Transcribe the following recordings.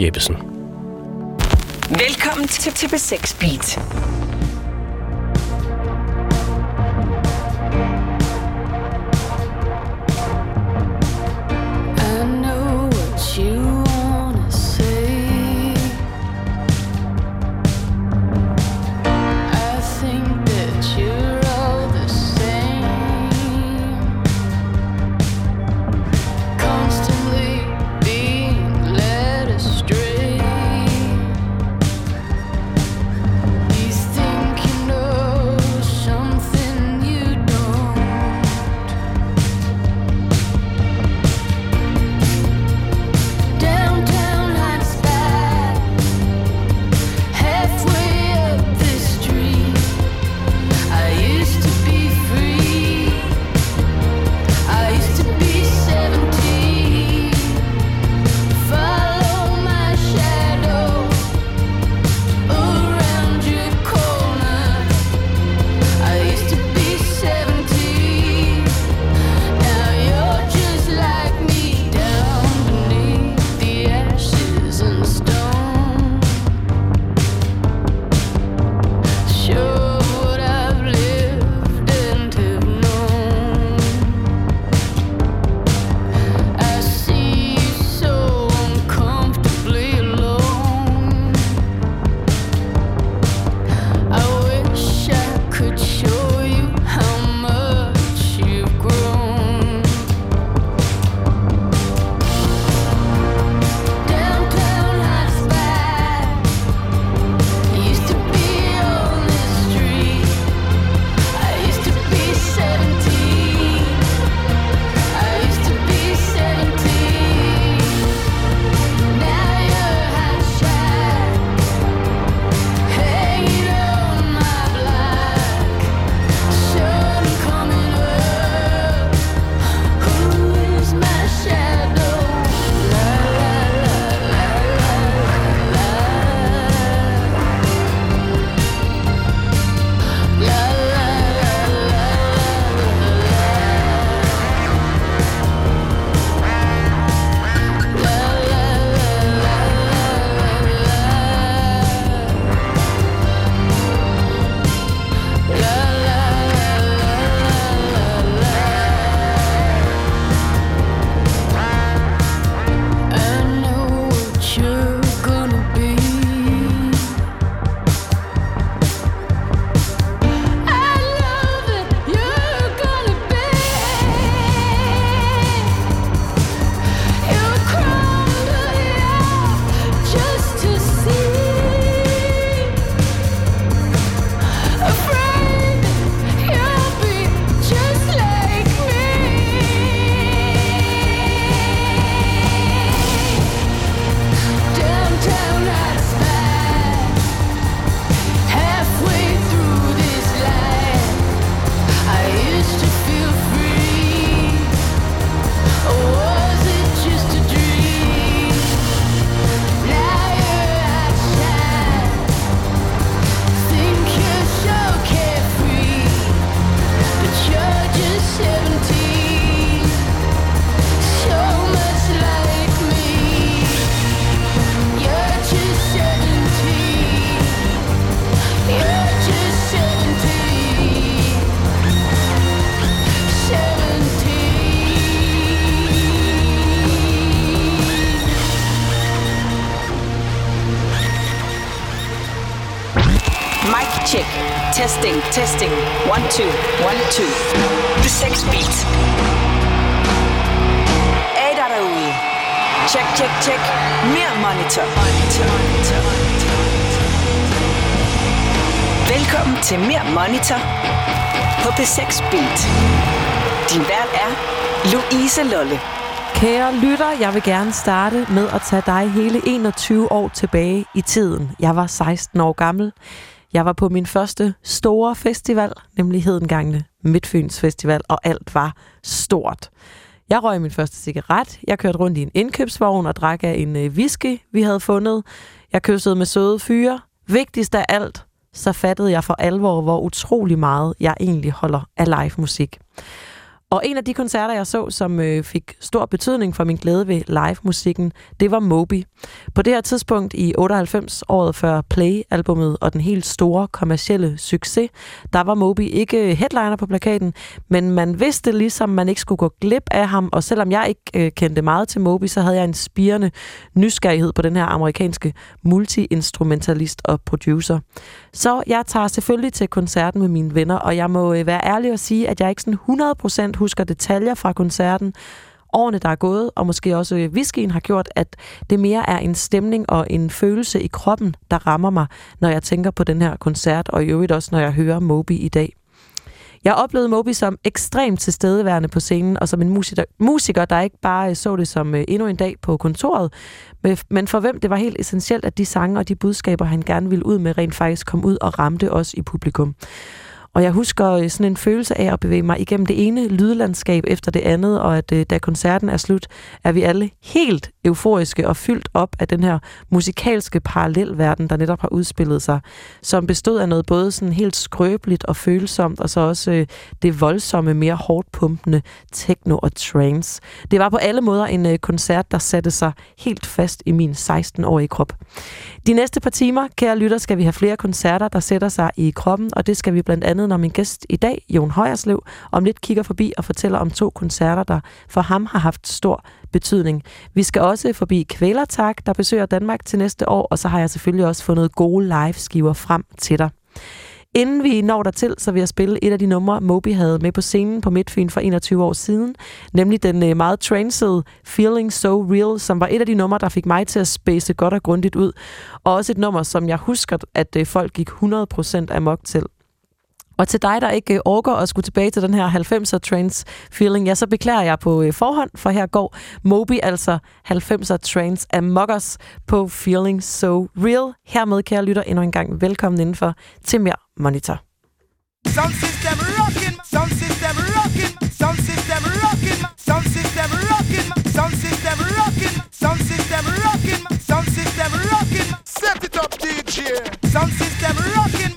Jeppesen. Velkommen til TP6 Beat. Testing. One, two, one, two. The Sex Beat. Er der derude? Check, check, check. Mere monitor. monitor. monitor. Velkommen til Mere Monitor på P6 Beat. Din vært er Louise Lolle. Kære lytter, jeg vil gerne starte med at tage dig hele 21 år tilbage i tiden. Jeg var 16 år gammel. Jeg var på min første store festival, nemlig Hedengangne Midtfyns Festival, og alt var stort. Jeg røg min første cigaret, jeg kørte rundt i en indkøbsvogn og drak af en øh, whisky, vi havde fundet. Jeg kyssede med søde fyre. Vigtigst af alt, så fattede jeg for alvor, hvor utrolig meget jeg egentlig holder af live musik. Og en af de koncerter, jeg så, som øh, fik stor betydning for min glæde ved live-musikken, det var Moby. På det her tidspunkt i 98, året før Play-albummet og den helt store kommercielle succes, der var Moby ikke headliner på plakaten, men man vidste ligesom, man ikke skulle gå glip af ham, og selvom jeg ikke øh, kendte meget til Moby, så havde jeg en spirende nysgerrighed på den her amerikanske multiinstrumentalist og producer. Så jeg tager selvfølgelig til koncerten med mine venner, og jeg må øh, være ærlig og sige, at jeg ikke sådan 100% husker detaljer fra koncerten, årene, der er gået, og måske også øh, whiskyen har gjort, at det mere er en stemning og en følelse i kroppen, der rammer mig, når jeg tænker på den her koncert, og i øvrigt også, når jeg hører Moby i dag. Jeg oplevede Moby som ekstremt tilstedeværende på scenen, og som en musiker, musiker der ikke bare øh, så det som øh, endnu en dag på kontoret, men for hvem det var helt essentielt, at de sange og de budskaber, han gerne ville ud med, rent faktisk kom ud og ramte os i publikum. Og jeg husker øh, sådan en følelse af at bevæge mig igennem det ene lydlandskab efter det andet, og at øh, da koncerten er slut, er vi alle helt euforiske og fyldt op af den her musikalske parallelverden, der netop har udspillet sig, som bestod af noget både sådan helt skrøbeligt og følsomt, og så også øh, det voldsomme, mere hårdt pumpende techno og trance. Det var på alle måder en øh, koncert, der satte sig helt fast i min 16-årige krop. De næste par timer, kære lytter, skal vi have flere koncerter, der sætter sig i kroppen, og det skal vi blandt andet, når min gæst i dag, Jon Højerslev, om lidt kigger forbi og fortæller om to koncerter, der for ham har haft stor betydning. Vi skal også forbi Kvælertak, der besøger Danmark til næste år, og så har jeg selvfølgelig også fundet gode live-skiver frem til dig. Inden vi når dertil, så vil jeg spille et af de numre, Moby havde med på scenen på Midtfyn for 21 år siden, nemlig den øh, meget trancede Feeling So Real, som var et af de numre, der fik mig til at space godt og grundigt ud, og også et nummer, som jeg husker, at øh, folk gik 100% amok til. Og til dig, der ikke øh, orker at skulle tilbage til den her 90'er trance feeling, ja, så beklager jeg på øh, forhånd, for her går Moby, altså 90'er trance amok us på Feeling So Real. Hermed, kære lytter, endnu en gang velkommen indenfor til mere Monitor. Sound system rockin', sound system rockin', sound system rockin', sound system rockin', sound system rockin', sound system rockin', sound system rockin'. Set it up, DJ. Sound system rockin',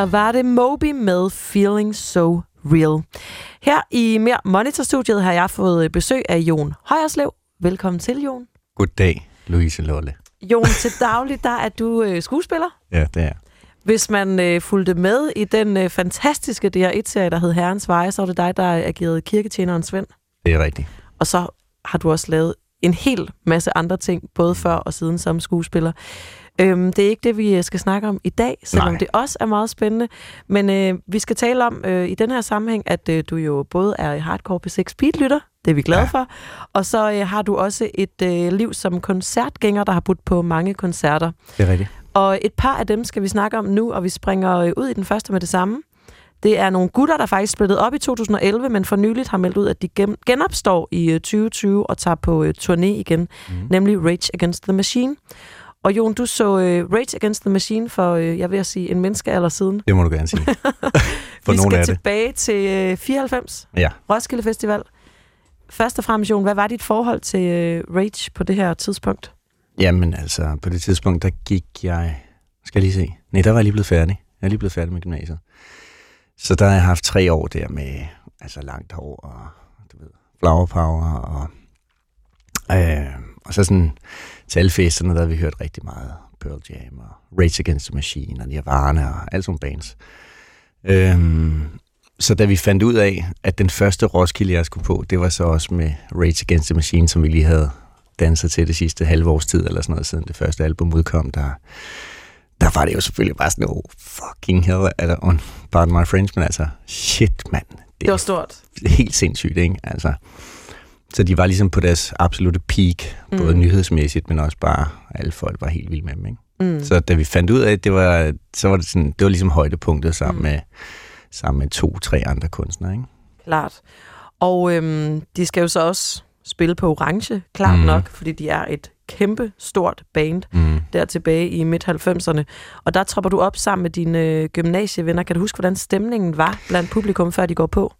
Her var det Moby med Feeling So Real. Her i Mere Monitor-studiet har jeg fået besøg af Jon Højerslev. Velkommen til, Jon. Goddag, Louise Lolle. Jon, til daglig der er du øh, skuespiller. Ja, det er Hvis man øh, fulgte med i den øh, fantastiske DR1-serie, der hed Herrens Veje, så var det dig, der agerede kirketjeneren Svend. Det er rigtigt. Og så har du også lavet en hel masse andre ting, både før og siden som skuespiller. Øhm, det er ikke det, vi øh, skal snakke om i dag, selvom Nej. det også er meget spændende. Men øh, vi skal tale om øh, i den her sammenhæng, at øh, du jo både er hardcore P6 Beat-lytter, det er vi glade ja. For, og så øh, har du også et øh, liv som koncertgænger, der har budt på mange koncerter. Det er rigtigt. Og et par af dem skal vi snakke om nu, og vi springer øh, ud i den første med det samme. Det er nogle gutter, der faktisk splittede op i 2011, men for nyligt har meldt ud, at de gen- genopstår i øh, 2020 og tager på øh, turné igen, mm. nemlig Rage Against the Machine. Og Jon, du så øh, Rage Against the Machine for, øh, jeg vil sige, en menneskealder siden. Det må du gerne sige. For vi nogle skal af det. tilbage til øh, 94, Ja. Roskilde Festival. Først og fremmest, Jon, hvad var dit forhold til øh, Rage på det her tidspunkt? Jamen altså, på det tidspunkt, der gik jeg... Skal jeg lige se? Nej, der var jeg lige blevet færdig. Jeg er lige blevet færdig med gymnasiet. Så der har jeg haft tre år der med altså langt hår og du ved, flower power og, øh, og så sådan til alle festerne, der har vi hørt rigtig meget Pearl Jam og Rage Against the Machine og Nirvana og alle sådan bands. Øhm, så da vi fandt ud af, at den første Roskilde, jeg skulle på, det var så også med Rage Against the Machine, som vi lige havde danset til det sidste halve års tid, eller sådan noget, siden det første album udkom, der, der var det jo selvfølgelig bare sådan, oh, fucking hell, eller on, pardon my French, men altså, shit, mand. Det, Det var stort. helt sindssygt, ikke? Altså, så de var ligesom på deres absolute peak, både Mm. nyhedsmæssigt, men også bare, alle folk var helt vilde med dem, ikke? Mm. Så da vi fandt ud af, at det var, så var det sådan, det var ligesom højdepunktet sammen, Mm. med, sammen med to-tre andre kunstnere, ikke? Klart. Og øhm, de skal jo så også spille på Orange, klart mm. Nok, fordi de er et kæmpe stort band Mm. der tilbage i midt-90'erne. Og der tropper du op sammen med dine øh, gymnasievenner. Kan du huske, hvordan stemningen var blandt publikum, før de går på?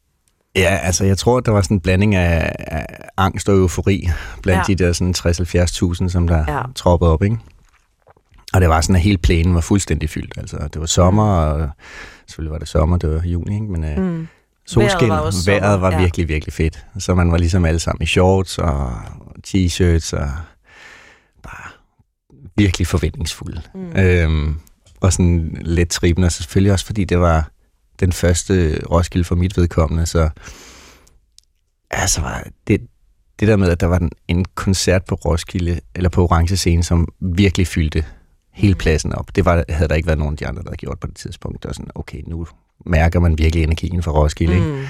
Ja, altså jeg tror, der var sådan en blanding af, af angst og eufori blandt Ja. de der sådan 60-70.000, som der Ja. troppede op, ikke? Og det var sådan, at hele plænen var fuldstændig fyldt. Altså, det var sommer, og selvfølgelig var det sommer, det var juni, ikke? Men øh, Mm. solskin, var også sommer, vejret var ja. virkelig, virkelig fedt. Så man var ligesom alle sammen i shorts og t-shirts og bare virkelig forventningsfulde. Mm. Øhm, og sådan lidt tribende, og selvfølgelig også fordi det var den første Roskilde for mit vedkommende, så altså var det, det der med, at der var en, en koncert på Roskilde, eller på Orange Scene, som virkelig fyldte hele Mm. pladsen op. Det var, havde der ikke været nogen af de andre, der havde gjort på det tidspunkt. Det var sådan, okay, nu mærker man virkelig energien fra Roskilde. Mm. Mm.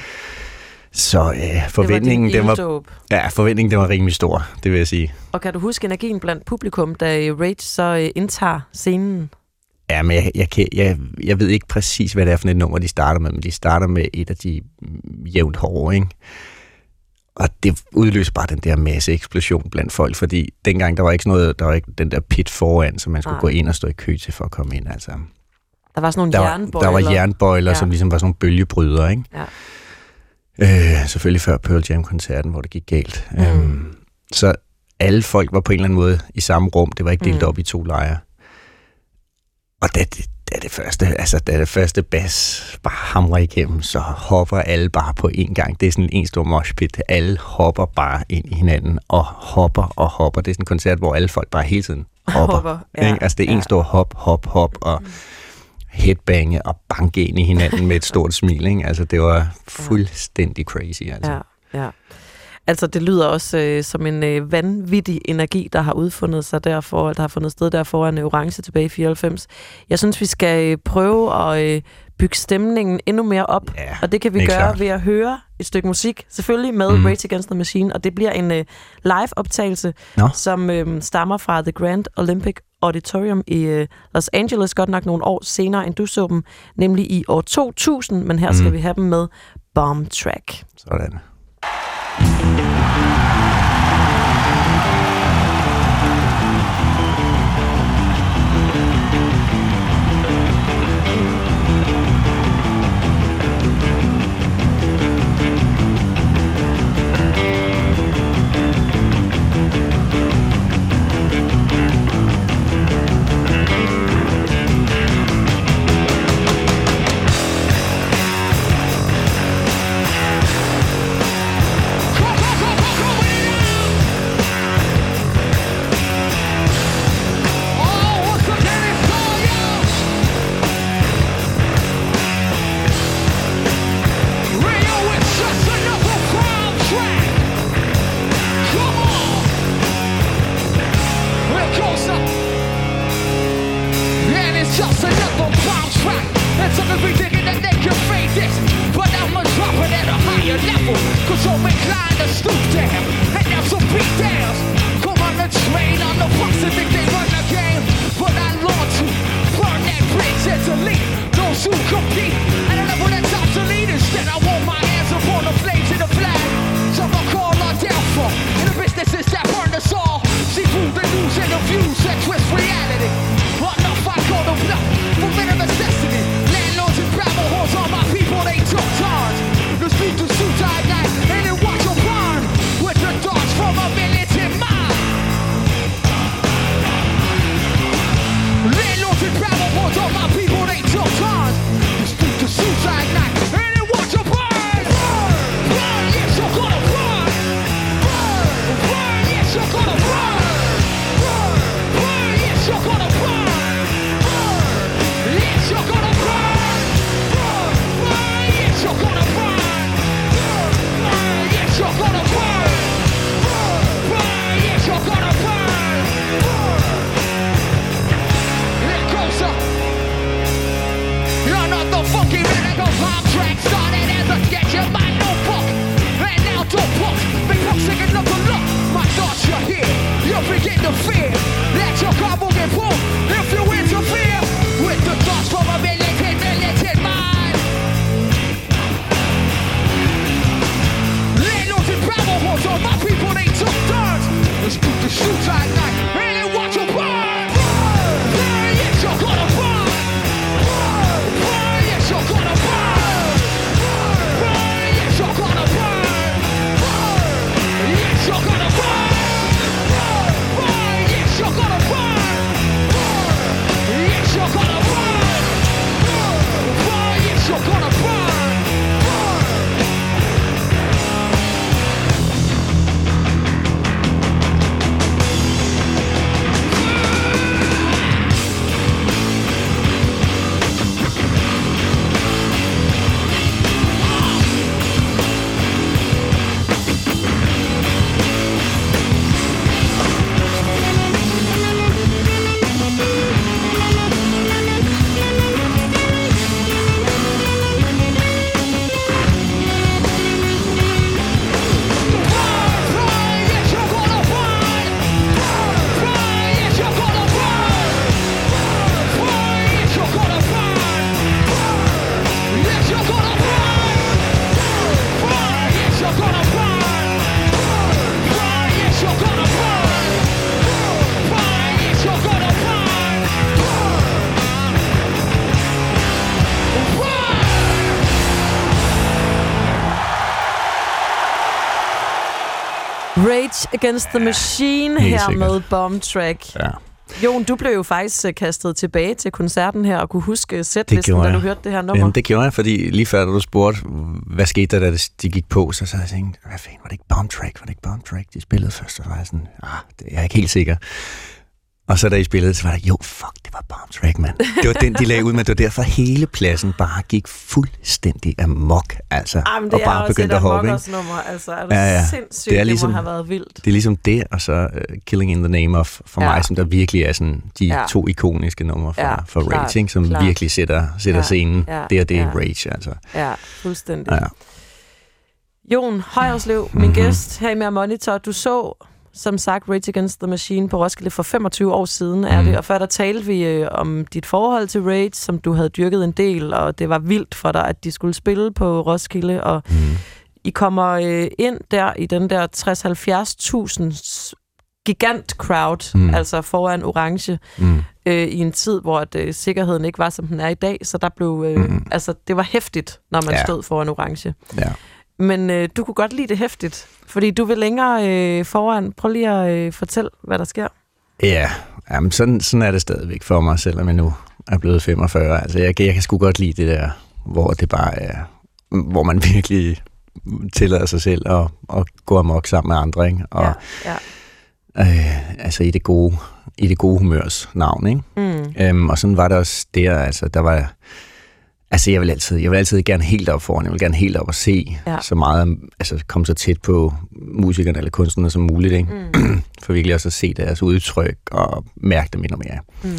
Så øh, forventningen, det var, den var, ja, forventningen den var rimelig stor, det vil jeg sige. Og kan du huske energien blandt publikum, da Rage så øh, indtager scenen? Ja, men jeg, jeg, kan, jeg, jeg ved ikke præcis, hvad det er for et nummer, de starter med, men de starter med et af de mm, jævnt hårde, ikke? Og det udløser bare den der masse eksplosion blandt folk, fordi dengang der var ikke noget, der var ikke den der pit foran, som man skulle Nej. gå ind og stå i kø til for at komme ind. Altså, Der var sådan nogle der, var, jernbøjler. der var jernbøjler, Ja. som ligesom var sådan nogle bølgebryder, ikke? Ja. Øh, selvfølgelig før Pearl Jam-koncerten, hvor det gik galt. Mm. Øhm, så alle folk var på en eller anden måde i samme rum. Det var ikke delt mm. op i to lejre. Og da det, da det første, altså da det første bas bare hamrer igennem, så hopper alle bare på én gang. Det er sådan en stor moshpit. Alle hopper bare ind i hinanden og hopper og hopper. Det er sådan en koncert, hvor alle folk bare hele tiden hopper. Hopper, ja. ikke? Altså det er en ja. stor hop, hop, hop og headbange og banke ind i hinanden med et stort smil. Ikke? Altså det var fuldstændig crazy. Altså. Ja, ja. Altså, det lyder også øh, som en øh, vanvittig energi, der har udfundet sig derfor, der har fundet sted der foran øh, Orange tilbage i 94. Jeg synes, vi skal øh, prøve at øh, bygge stemningen endnu mere op, Ja, og det kan vi det gøre klart. ved at høre et stykke musik, selvfølgelig med Mhm. Rage Against the Machine, og det bliver en øh, live-optagelse, Nå. som øh, stammer fra The Grand Olympic Auditorium i øh, Los Angeles, godt nok nogle år senere, end du så dem, nemlig i år 2000, men her skal Mhm. vi have dem med Bomb Track. Sådan. You begin to fear that your car will get pulled if you interfere with the thoughts from a militant, militant mind. Landlords and all my people they took turns. Let's the at night Rage Against the Machine Helt her sikkert. med Bomb Track. Ja. Jon, du blev jo faktisk øh, kastet tilbage til koncerten her og kunne huske sætlisten, da du hørte det her nummer. Jamen, det gjorde jeg, fordi lige før, da du spurgte, hvad skete der, da de gik på, så sad jeg og tænkte, hvad fanden, var det ikke Bomb Track? Var det ikke Bomb Track, de spillede først? Så var jeg sådan, ah, det er jeg ikke helt sikker. Og så da I spillede, så var der, jo, fuck, det var Bomb Track, mand. Det var den, de lagde ud med. Det var derfor, hele pladsen bare gik fuldstændig amok, altså. Ej, men det og er bare begyndte at hoppe, ikke? nummer. Altså, er det Ja, ja. sindssygt, Det er det, ligesom- må have været vildt. Det er ligesom det, og så uh, Killing in the Name of, for Ja. mig, som der virkelig er sådan de Ja. to ikoniske numre for, Ja, for klart, Rage, ikke? som klart. virkelig sætter, sætter Ja, scenen. ja. Det er det ja. ja. Rage, altså. Ja, fuldstændig. Ja. Jon Højerslev, min Mhm. gæst her i Mere Monitor. Du så, som sagt, Rage Against the Machine på Roskilde for 25 år siden, er Mhm. det. Og før der talte vi øh, om dit forhold til Rage, som du havde dyrket en del, og det var vildt for dig, at de skulle spille på Roskilde. Og Mm. I kommer øh, ind der i den der 60-70.000 gigant crowd, mm. Mm. altså foran Orange, Mm. øh, i en tid, hvor at, øh, sikkerheden ikke var, som den er i dag. Så der blev, øh, Mm. altså, det var hæftigt, når man. Ja. stod foran Orange. Ja. Men øh, du kunne godt lide det hæftigt, fordi du vil længere øh, foran. Prøv lige at øh, fortælle, hvad der sker. Ja, jamen sådan, sådan er det stadigvæk for mig, selvom jeg nu er blevet 45. Altså, jeg, kan- jeg kan sgu godt lide det der, hvor det bare er, hvor man virkelig tillader sig selv at, at gå amok sammen med andre, ikke? Og, ja. øh, altså i det gode, i det gode humørs navn, ikke? Mm. Øhm, og sådan var det også der, altså der var, altså jeg vil altid, jeg vil altid gerne helt op foran, jeg vil gerne helt op og se Ja. så meget, altså komme så tæt på musikerne eller kunstnerne som muligt, ikke? Mm. for virkelig også at se deres udtryk og mærke dem endnu mere. Mm.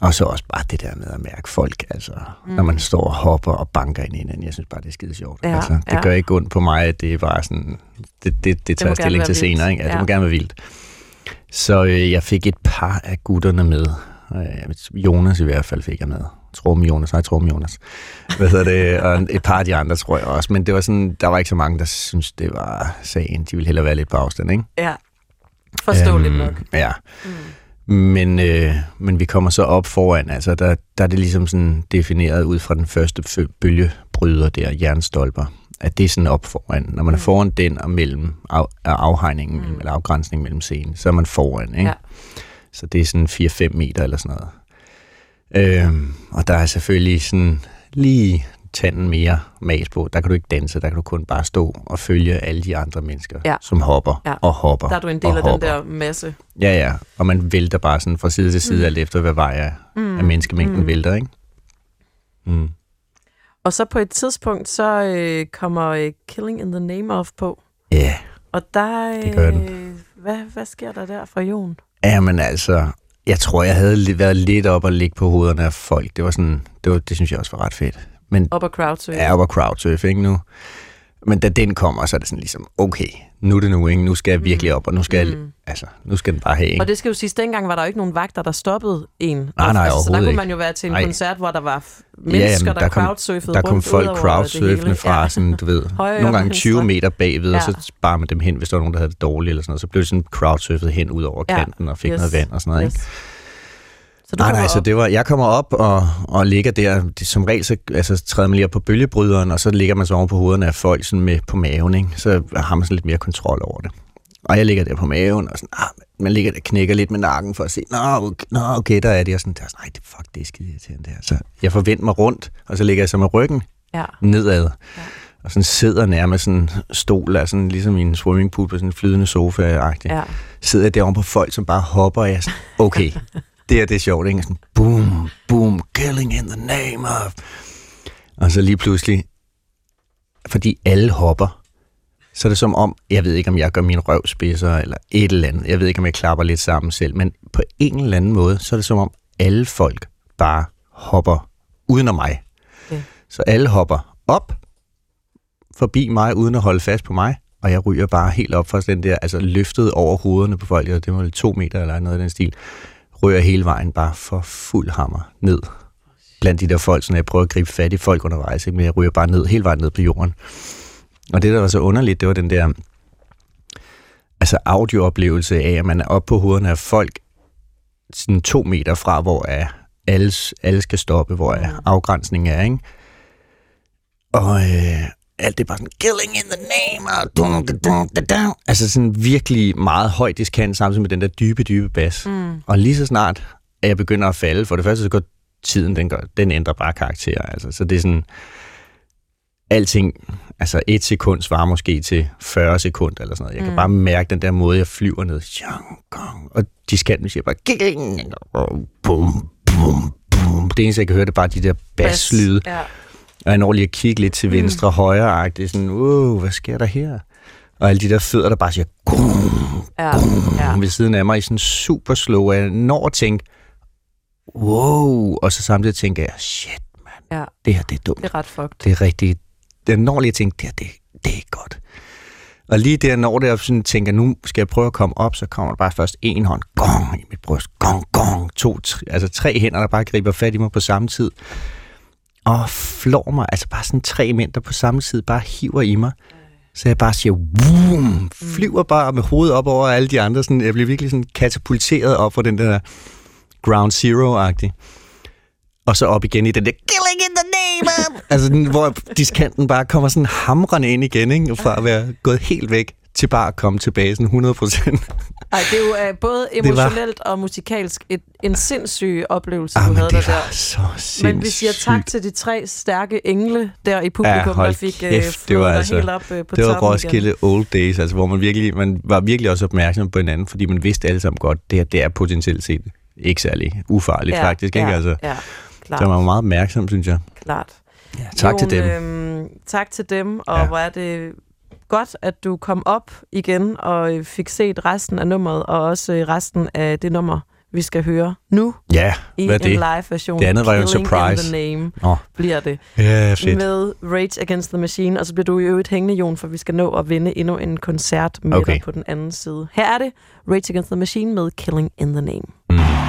Og så også bare det der med at mærke folk, altså, mm. når man står og hopper og banker ind i hinanden. Jeg synes bare, det er skide sjovt. Ja, altså, det ja. gør ikke ondt på mig, at det er bare sådan, det, det, det tager gerne stilling til vildt. senere. Ikke? Ja, Ja. Det må gerne være vildt. Så øh, jeg fik et par af gutterne med. Øh, Jonas i hvert fald fik jeg med. Trum Jonas, nej, Trum Jonas. Hvad hedder det? Og et par af de andre, tror jeg også. Men det var sådan, der var ikke så mange, der synes det var sagen. De ville hellere være lidt på afstand, ikke? Ja. Forståeligt Øhm, nok. Ja. Mm. Men, øh, men vi kommer så op foran, altså der, der er det ligesom sådan defineret ud fra den første fø- bølgebryder der, jernstolper, at det er sådan op foran. Når man er foran den og mellem af afhegningen, mm. eller afgrænsningen mellem scenen, så er man foran, ikke? Ja. Så det er sådan 4-5 meter eller sådan noget. Øhm, og der er selvfølgelig sådan lige tanden mere mas på. Der kan du ikke danse, der kan du kun bare stå og følge alle de andre mennesker, Ja. som hopper Ja. og hopper Der er du en del af den hopper. der masse. Ja, ja. Og man vælter bare sådan fra side til side, mm. alt efter hvad vej af, mm. af menneskemængden mm. vælter, ikke? Mm. Og så på et tidspunkt, så øh, kommer øh, Killing in the Name of på. Ja. Yeah. Og der... Øh, Det gør den. Hvad, hvad sker der der for Jon? Jamen altså, jeg tror, jeg havde været lidt op og ligge på hovederne af folk. Det var sådan, det, var, det synes jeg også var ret fedt. Men Op ad crowdsurf. er op og crowdsurf, ikke nu? Men da den kommer, så er det sådan ligesom, okay, nu er det nu, ikke? Nu skal jeg virkelig op, og nu skal, jeg, altså, nu skal den bare have, ikke? Og det skal jo siges, dengang var der jo ikke nogen vagter, der stoppede en. nej, altså, så der kunne man jo være til en Nej. koncert, hvor der var mennesker, jamen, der, kom, crowdsurfede der kom folk crowdsurfende fra, Ja. sådan, du ved, og nogle gange venstre. 20 meter bagved, og Ja. så bar man dem hen, hvis der var nogen, der havde det dårligt eller sådan noget. Så blev det sådan crowdsurfet hen ud over Ja. kanten og fik Yes. noget vand og sådan noget, ikke? Så du Nej, nej, så op. det var, jeg kommer op og, og ligger der, som regel så altså, træder man lige op på bølgebryderen, og så ligger man så oven på hovederne af folk sådan med på maven, ikke? så har man sådan lidt mere kontrol over det. Og jeg ligger der på maven, og sådan, ah, man ligger der knækker lidt med nakken for at se, nå, okay, nå, okay der er det, og sådan, der, er sådan, nej, det, fuck, det er skide irriterende det her. Så jeg forventer mig rundt, og så ligger jeg så med ryggen Ja. nedad, ja. og sådan sidder nærmest sådan en stol, altså sådan, ligesom i en swimmingpool på sådan en flydende sofa-agtig Ja. sidder jeg derovre på folk, som bare hopper, og jeg er sådan, okay, det her det er sjovt, ikke? Sådan, boom, boom, killing in the name of... Og så lige pludselig, fordi alle hopper, så er det som om, jeg ved ikke, om jeg gør min røv spidser, eller et eller andet. Jeg ved ikke, om jeg klapper lidt sammen selv, men på en eller anden måde, så er det som om, alle folk bare hopper uden om mig. Okay. Så alle hopper op, forbi mig, uden at holde fast på mig, og jeg ryger bare helt op fra den der, altså løftet over hovederne på folk, og det var to meter eller noget af den stil, ryger hele vejen bare for fuld hammer ned. Blandt de der folk, så jeg prøver at gribe fat i folk undervejs, ikke? men jeg ryger bare ned, hele vejen ned på jorden. Og det, der var så underligt, det var den der altså audiooplevelse af, at man er oppe på hovederne af folk sådan to meter fra, hvor er alle, alle skal stoppe, hvor er afgrænsningen er, ikke? Og øh, alt det er bare sådan, killing in the name of... dun, dun, dun, dun. Altså sådan virkelig meget højt diskant, samtidig med den der dybe, dybe bas. Mm. Og lige så snart, at jeg begynder at falde, for det første så går tiden, den, gør, den ændrer bare karakter. Altså. Så det er sådan, alting, altså et sekund svarer måske til 40 sekunder eller sådan noget. Jeg kan bare mærke den der måde, jeg flyver ned. Og diskanten siger bare, killing, og bum, bum, bum. Det eneste, jeg kan høre, det er bare de der baslyde. Ja. Og jeg når lige at kigge lidt til venstre og højre, det er sådan, wow, hvad sker der her? Og alle de der fødder, der bare siger, gung, Ja. ja. ved siden af mig i sådan super slow, og jeg når at tænke, wow, og så samtidig tænker jeg, shit, mand, ja. det her, det er dumt. Det er ret fucked. Det er rigtigt. Jeg når lige at tænke, det her, det, det er ikke godt. Og lige der, når det, jeg sådan tænker, nu skal jeg prøve at komme op, så kommer der bare først en hånd, gong, i mit bryst, gong, gong, to, tre, altså tre hænder, der bare griber fat i mig på samme tid. Og flår mig, altså bare sådan tre mænd, der på samme tid bare hiver i mig. Så jeg bare siger, boom, flyver bare med hovedet op over alle de andre. Sådan, jeg bliver virkelig sådan katapulteret op for den der ground zero-agtig. Og så op igen i den der killing in the name of... altså, den, hvor diskanten bare kommer sådan hamrende ind igen, ikke? Fra at være gået helt væk til bare at komme tilbage sådan 100 procent. Ej, det er jo uh, både var- emotionelt og musikalsk et, en sindssyg oplevelse, ah, du havde det der. var så sindssygt. Men vi siger tak til de tre stærke engle der i publikum, Ja, der fik uh, kæft, det var altså- helt op uh, på det var Roskilde igen. Old Days, altså, hvor man, virkelig, man var virkelig også opmærksom på hinanden, fordi man vidste alle sammen godt, det her det er potentielt set ikke særlig ufarligt Ja, faktisk. Ikke? ja, Altså, ja, klart. så man var meget opmærksom, synes jeg. klart. Ja, tak Jon, til dem. Øhm, tak til dem, og Ja. hvor er det godt, at du kom op igen og øh, fik set resten af nummeret, og også øh, resten af det nummer, vi skal høre nu. Ja, hvad er det? en live-version. Det andet var jo en surprise. the name oh. bliver det. Ja, fedt. Med Rage Against the Machine, og så bliver du i øvrigt hængende, Jon, for vi skal nå at vinde endnu en koncert med okay. dig på den anden side. Her er det Rage Against the Machine med Killing in the Name. Mm.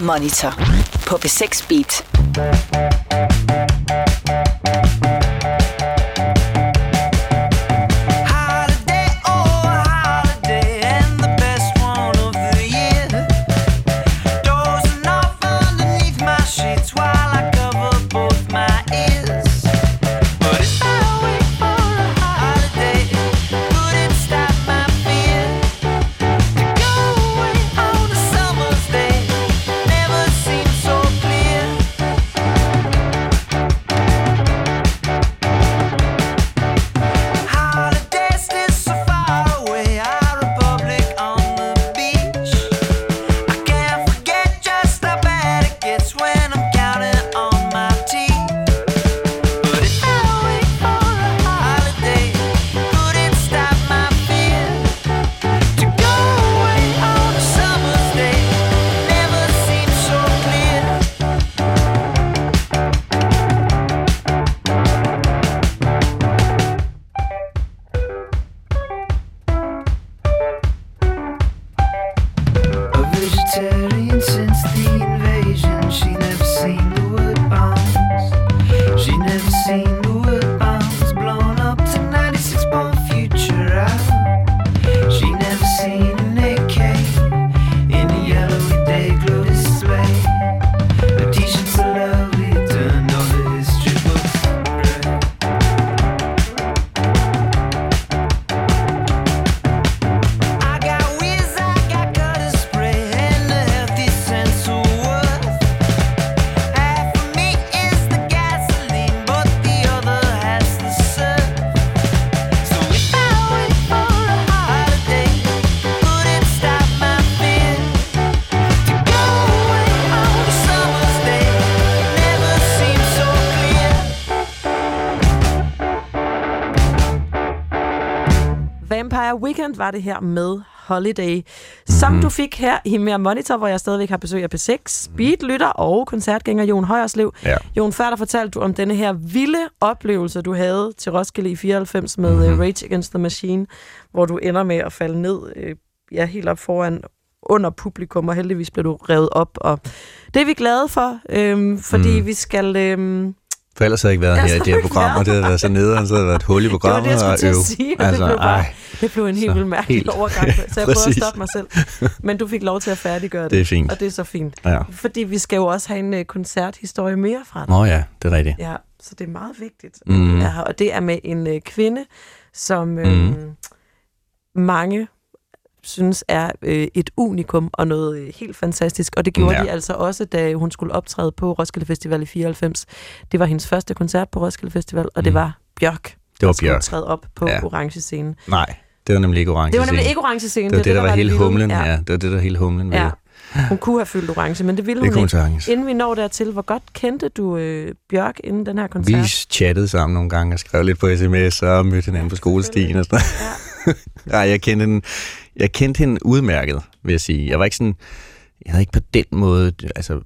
Monitor på B6 Beat. Weekend var det her med Holiday, som Mhm. du fik her i Mere Monitor, hvor jeg stadigvæk har besøg af P6, Speedlytter og koncertgænger Jon Højerslev. Ja. Jon, før der fortalte du om denne her vilde oplevelse, du havde til Roskilde i 94 med Mhm. mm-hmm. Rage Against the Machine, hvor du ender med at falde ned øh, ja, helt op foran under publikum, og heldigvis blev du revet op. Og det er vi glade for, øhm, fordi Mm. vi skal... Øhm, For ellers havde jeg ikke været her i det her program, og det havde været så nederen, så havde været et hul i det var programmet. det, jeg skulle og til at sige, og det, blev bare, ej, det blev en helt vildt mærkelig helt- overgang, så jeg prøvede at stoppe mig selv. Men du fik lov til at færdiggøre det. det er fint. Og det er så fint. Ja. Fordi vi skal jo også have en uh, koncerthistorie mere fra dig. Nå ja, det er rigtigt. Ja, så det er meget vigtigt. Mm. Ja, og det er med en uh, kvinde, som øh, Mhm. mange synes er øh, et unikum og noget øh, helt fantastisk. Og det gjorde Ja. de altså også, da hun skulle optræde på Roskilde Festival i 94. Det var hendes første koncert på Roskilde Festival, og det Mhm. var Bjørk, Det var der Bjørk. træde op på Ja. orange scene. Nej, det var nemlig ikke orange Det var nemlig ikke orange scene. Det var det, der var hele vilde. humlen. Ja. Ja, det var det, der var hele humlen Ja. det. Hun kunne have fyldt orange, men det ville Det hun ikke. sagtens. Inden vi når dertil, hvor godt kendte du øh, Bjørk inden den her Vi koncert? chattede sammen nogle gange og skrev lidt på sms og mødte hinanden på skolestien og sådan noget. Ja, jeg kendte hende, jeg kendte hende udmærket, vil jeg sige. Jeg var ikke sådan, jeg havde ikke på den måde, altså,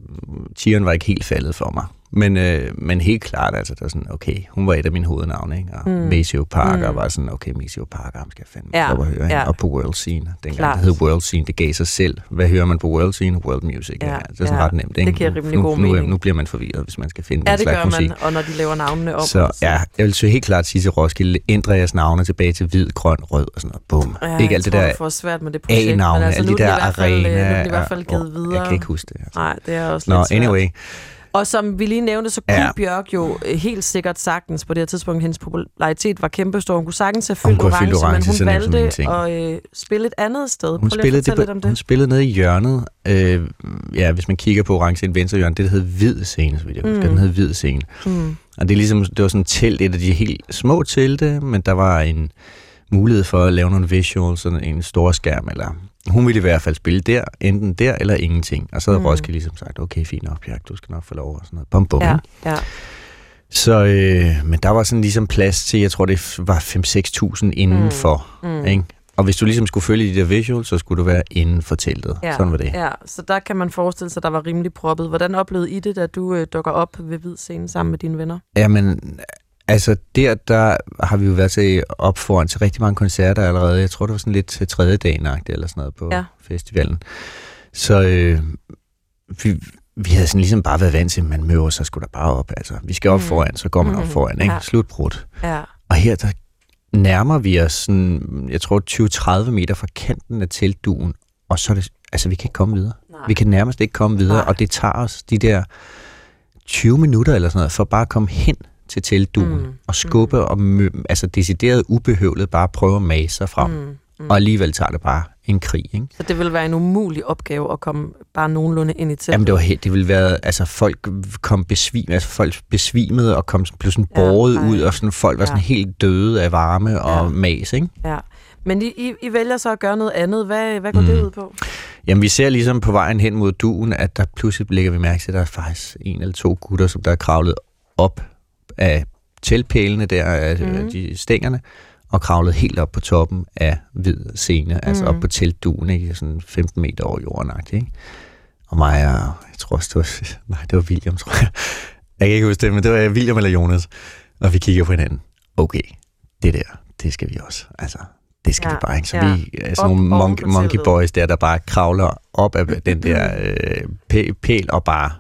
tieren var ikke helt faldet for mig. Men, øh, men helt klart, altså, det var sådan, okay, hun var et af mine hovednavne, ikke? Og Mm. Maceo Parker Mm. var sådan, okay, Maceo Parker, ham skal jeg fandme Ja, ja. op og høre, ja. ja. og på World Scene. Dengang Klart. det hed World Scene, det gav sig selv. Hvad hører man på World Scene? World Music. Ja, Ja, det er sådan ja. ret nemt, ikke? Det giver rimelig nu, god nu, mening. Nu bliver man forvirret, hvis man skal finde Ja, den det slags gør musik. man, og når de laver navnene om. Så ja, jeg vil så helt klart sige til Roskilde, ændre jeres navne tilbage til hvid, grøn, rød og sådan noget. Bum. Ja, ikke alt det der får svært med det projekt. A-navne, altså, alle nu de er der det øh, Nu er arena. det i hvert fald og- givet videre. Jeg kan ikke huske det. Altså. Nej, det er også Nå, anyway. Og som vi lige nævnte, så kunne ja. Bjørk jo øh, helt sikkert sagtens på det her tidspunkt, hendes popularitet var kæmpestor. Hun kunne sagtens have fyldt orange, fyldt orange, men hun valgte at øh, spille et andet sted. Hun spillede, det, lidt om på, hun det. spillede nede i hjørnet. Øh, ja, hvis man kigger på orange et venstre hjørne, det der hedder hvid scene, så vidt jeg husker. Mm. Den hedder hvid scene. Mm. Og det er ligesom, det var sådan et telt, et af de helt små telte, men der var en mulighed for at lave nogle visuals, sådan en stor skærm, eller hun ville i hvert fald spille der, enten der eller ingenting. Og så havde Mm. Roskilde ligesom sagt, okay, fint nok, Bjørk, du skal nok få lov, og sådan noget. Bum, bum. Ja, ja. Så, øh, men der var sådan ligesom plads til, jeg tror det var 5-6.000 indenfor, Mm. mm. ikke? Og hvis du ligesom skulle følge de der visuals, så skulle du være inden for teltet. Ja, Sådan var det. Ja, så der kan man forestille sig, at der var rimelig proppet. Hvordan oplevede I det, da du øh, dukker op ved hvid scene sammen med dine venner? Jamen, altså der, der har vi jo været til op foran til rigtig mange koncerter allerede. Jeg tror, det var sådan lidt til tredje dagen eller sådan noget på Ja. festivalen. Så øh, vi, vi havde sådan ligesom bare været vant til, at man møver sig sgu da bare op. Altså, vi skal op Mm. foran, så går man op Mhm. foran, ikke? Ja. Slutbrudt. Ja. Og her, der nærmer vi os sådan, jeg tror 20-30 meter fra kanten af teltduen, og så er det, altså vi kan ikke komme videre. Nej. Vi kan nærmest ikke komme videre, Nej. og det tager os de der 20 minutter eller sådan noget, for bare at komme hen til teltduen Mm. og skubbe mm. og mø, altså decideret ubehøvlet bare prøve at mase sig frem. Mm. Mm. Og alligevel tager det bare en krig, ikke? Så det vil være en umulig opgave at komme bare nogenlunde ind i teltet. Jamen det var helt, det ville være, altså folk kom besvim, altså folk besvimede og kom, blev sådan Ja, båret ej. ud, og sådan, folk var Ja. sådan helt døde af varme og Ja. mas, ikke? Ja. Men I, I, I vælger så at gøre noget andet. Hvad, hvad går mm. Mm. det ud på? Jamen, vi ser ligesom på vejen hen mod duen, at der pludselig lægger vi mærke til, at der er faktisk en eller to gutter, som der er kravlet op af teltpælene der, af Mhm. mm. de stængerne, og kravlet helt op på toppen af hvid scene, mm. altså Mhm. op på teltduen, ikke? sådan 15 meter over jorden, ikke? Og mig og, jeg tror også, det var, nej, det var William, tror jeg. Jeg kan ikke huske det, men det var William eller Jonas. Og vi kigger på hinanden. Okay, det der, det skal vi også. Altså, det skal Ja, vi bare ikke. Så ja. vi er Op sådan nogle oven monkey, boys der, der bare kravler op af den der øh, pæ- pæl og bare øh,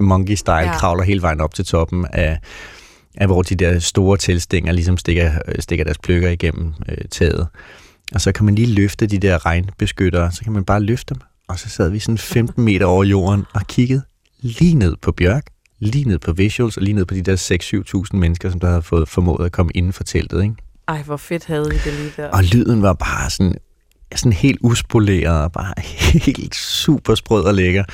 monkey-style Ja. kravler hele vejen op til toppen af, af hvor de der store tilstænger ligesom stikker, øh, stikker deres pløkker igennem øh, taget. Og så kan man lige løfte de der regnbeskyttere, så kan man bare løfte dem. Og så sad vi sådan 15 meter over jorden og kiggede lige ned på Bjørk, lige ned på visuals og lige ned på de der 6-7.000 mennesker, som der havde fået formået at komme inden for teltet. Ikke? Ej, hvor fedt havde I det lige der. Og lyden var bare sådan, sådan helt uspoleret og bare helt super sprød og lækker.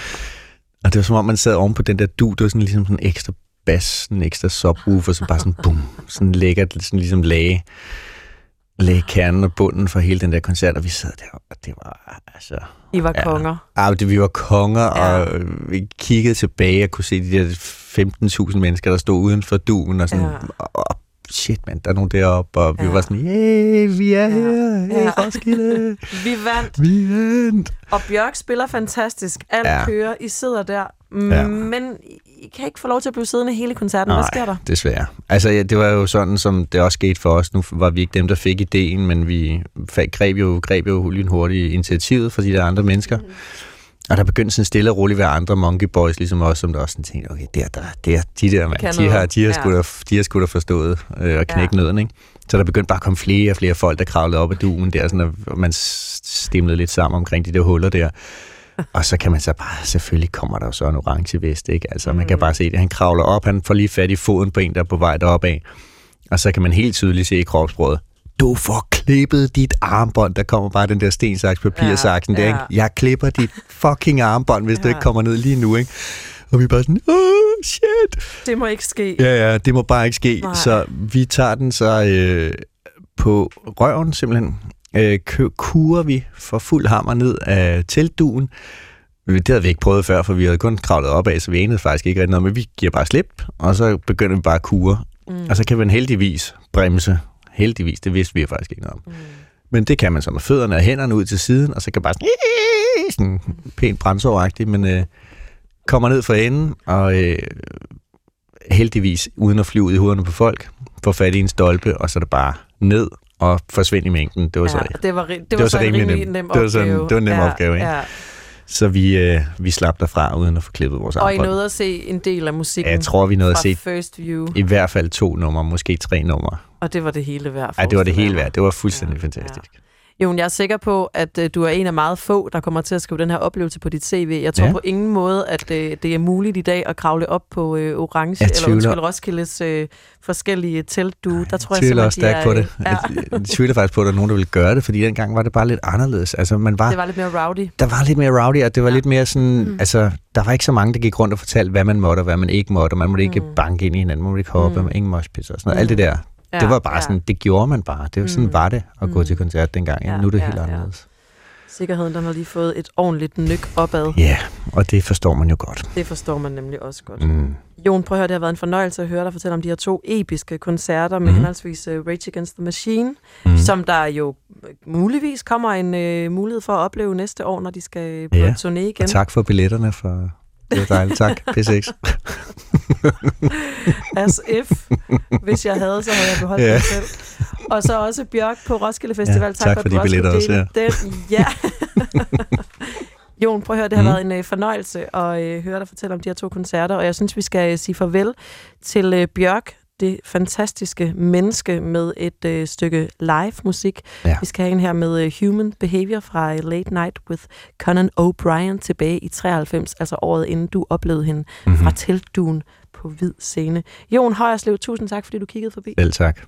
Og det var som om, man sad oven på den der du, det var sådan ligesom sådan en ekstra sådan en ekstra subwoofer, som bare sådan bum, sådan lækkert, sådan ligesom lagde, lagde kernen og bunden for hele den der koncert, og vi sad der, og det var altså... I var Ja. konger. Ah, det, vi var konger, Ja. ja. og vi kiggede tilbage og kunne se de der 15.000 mennesker, der stod uden for duen, og sådan, Ja. ja. og, shit mand, der er nogen deroppe, og vi Ja. var sådan, yeah, vi er Ja. her, hey, Ja. Roskilde, Vi vandt, vi vandt. og Bjørk spiller fantastisk. Alt ja. Kører. I sidder der. Ja. Men I kan ikke få lov til at blive siddende hele koncerten. Hvad sker der? desværre. Altså, ja, det var jo sådan, som det også skete for os. Nu var vi ikke dem, der fik ideen, men vi greb jo, greb jo lynhurtigt initiativet fra de der andre mennesker. Mm. Og der begyndte sådan stille og roligt at være andre monkey boys, ligesom os, som der også sådan tænkte, okay, der, der, der, de der, mand, de har, de har, Ja. sgu da, de har sgu da forstået øh, at knække Ja. ja. nøden, ikke? Så der begyndte bare at komme flere og flere folk, der kravlede op ad duen der, sådan, og man stemlede lidt sammen omkring de der huller der. Og så kan man så bare, selvfølgelig kommer der jo så en orange vest, ikke? Altså, man kan Mm. bare se det. Han kravler op, han får lige fat i foden på en, der er på vej deroppe af. Og så kan man helt tydeligt se i kropsbrødet, du får klippet dit armbånd. Der kommer bare den der stensaks papirsaksen Ja, der, ja. ikke? Jeg klipper dit fucking armbånd, hvis ja. du ikke kommer ned lige nu, ikke? Og vi er bare sådan, åh, shit. Det må ikke ske. Ja, ja, det må bare ikke ske. Nej. Så vi tager den så øh, på røven simpelthen. Øh, kurer vi for fuld hammer ned af teltduen. Det havde vi ikke prøvet før, for vi havde kun kravlet op af, så vi anede faktisk ikke rigtig noget, men vi giver bare slip, og så begynder vi bare at kure. Mm. Og så kan man heldigvis bremse. Heldigvis, det vidste vi faktisk ikke noget om. Mm. Men det kan man så med fødderne og hænderne ud til siden, og så kan bare sådan, sådan pænt bremseoveragtigt, men øh, kommer ned for enden, og øh, heldigvis, uden at flyve ud i hovederne på folk, får fat i en stolpe, og så er det bare ned og forsvinde i mængden. Det var så, Ja, det var, det, det var, så så rimelig nem. nem Det var sådan- opgave. det var en nem opgave, ikke? Ja. så vi, øh, vi slap derfra, uden at få klippet vores Og I armbånd. nåede at se en del af musikken Jeg tror, vi nåede at se First View, i hvert fald to numre, måske tre numre. Og det var det hele værd. Ej, det var det hele værd. Det var fuldstændig Ja, fantastisk. Jon, jeg er sikker på, at øh, du er en af meget få, der kommer til at skrive den her oplevelse på dit CV. Jeg tror Ja. på ingen måde, at øh, det er muligt i dag at kravle op på øh, Orange, Jeg eller undskyld, Roskildes øh, forskellige teltdue. Der tror Jeg jeg tvivler også stærkt de på det. Ja, Jeg tvivler faktisk på, at der er nogen, der ville gøre det, fordi dengang var det bare lidt anderledes. Altså, man var, det var lidt mere rowdy. der var lidt mere rowdy, og det var Ja. ja. lidt mere sådan, Mm. mm. altså, der var ikke så mange, der gik rundt og fortalte, hvad man måtte og hvad man ikke måtte, man måtte ikke Mm. mm. banke ind i hinanden, man måtte ikke hoppe, Mm. mm. ingen moshpits og sådan noget. Mm. Alt det der, Ja, det var bare ja. sådan, det gjorde man bare. Det var sådan, Mm. var det at gå Mm. til koncert dengang. Ja, Ja, nu er det ja, helt ja. anderledes. Sikkerheden, den har lige fået et ordentligt nyk opad. Ja, og det forstår man jo godt. Det forstår man nemlig også godt. Mm. Jon, prøv at høre, det har været en fornøjelse at høre dig fortælle om de her to episke koncerter med mm. Henholdsvis uh, Rage Against the Machine, Mm. mm. som der jo øh, muligvis kommer en uh, mulighed for at opleve næste år, når de skal på Ja, turné igen. Og tak for billetterne, for det var dejligt. Tak, P6. As if. Hvis jeg havde, så havde jeg beholdt Ja. det selv. Og så også Bjørk på Roskilde Festival. Ja, tak for, for at de billetter også, dele Den. Ja. Jon, prøv at høre, det har mm. været en øh, fornøjelse at øh, høre dig fortælle om de her to koncerter, og jeg synes, vi skal øh, sige farvel til øh, Bjørk, det fantastiske menneske med et øh, stykke live musik. Ja. Vi skal have en her med øh, Human Behavior fra øh, Late Night with Conan O'Brien tilbage i 93, altså året inden du oplevede hende Mhm. mm-hmm. fra teltduen på hvid scene. Jon Højerslev, tusind tak, fordi du kiggede forbi. Selv tak.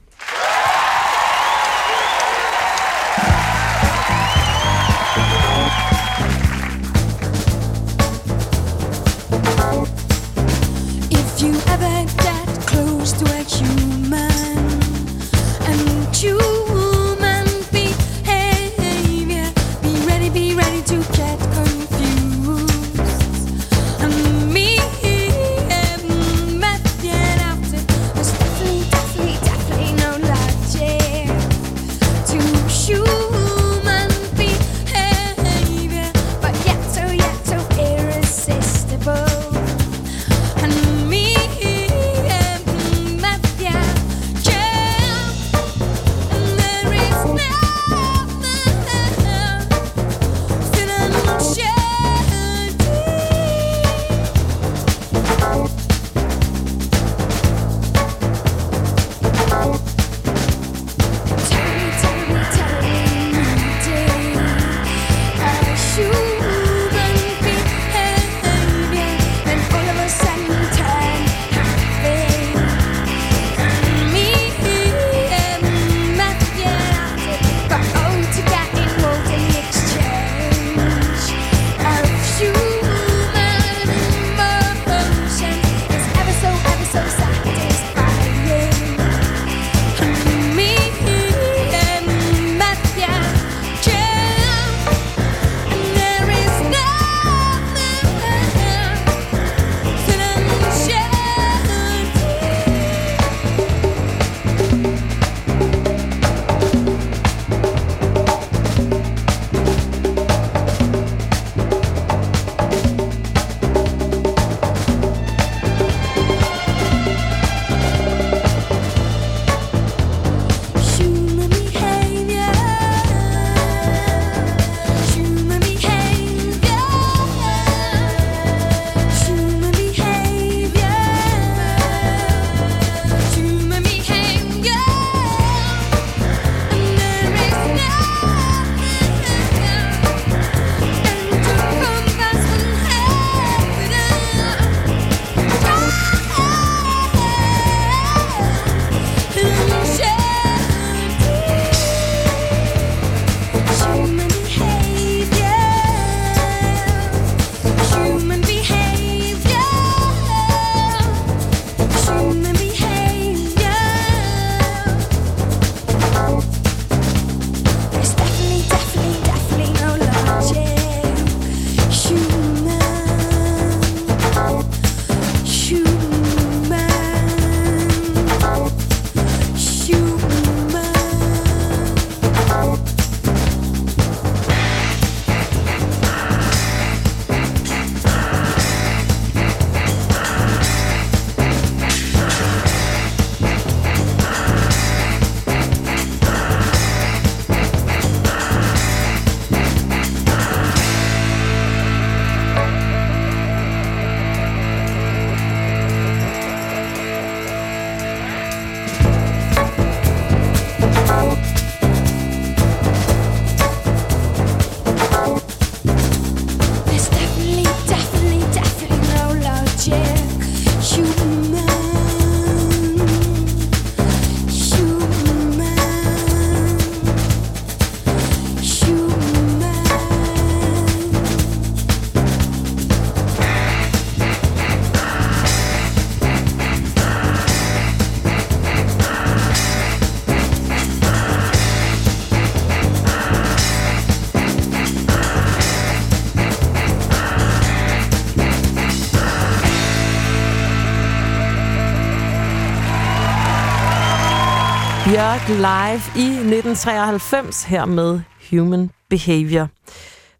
Live i 1993 her med Human Behavior.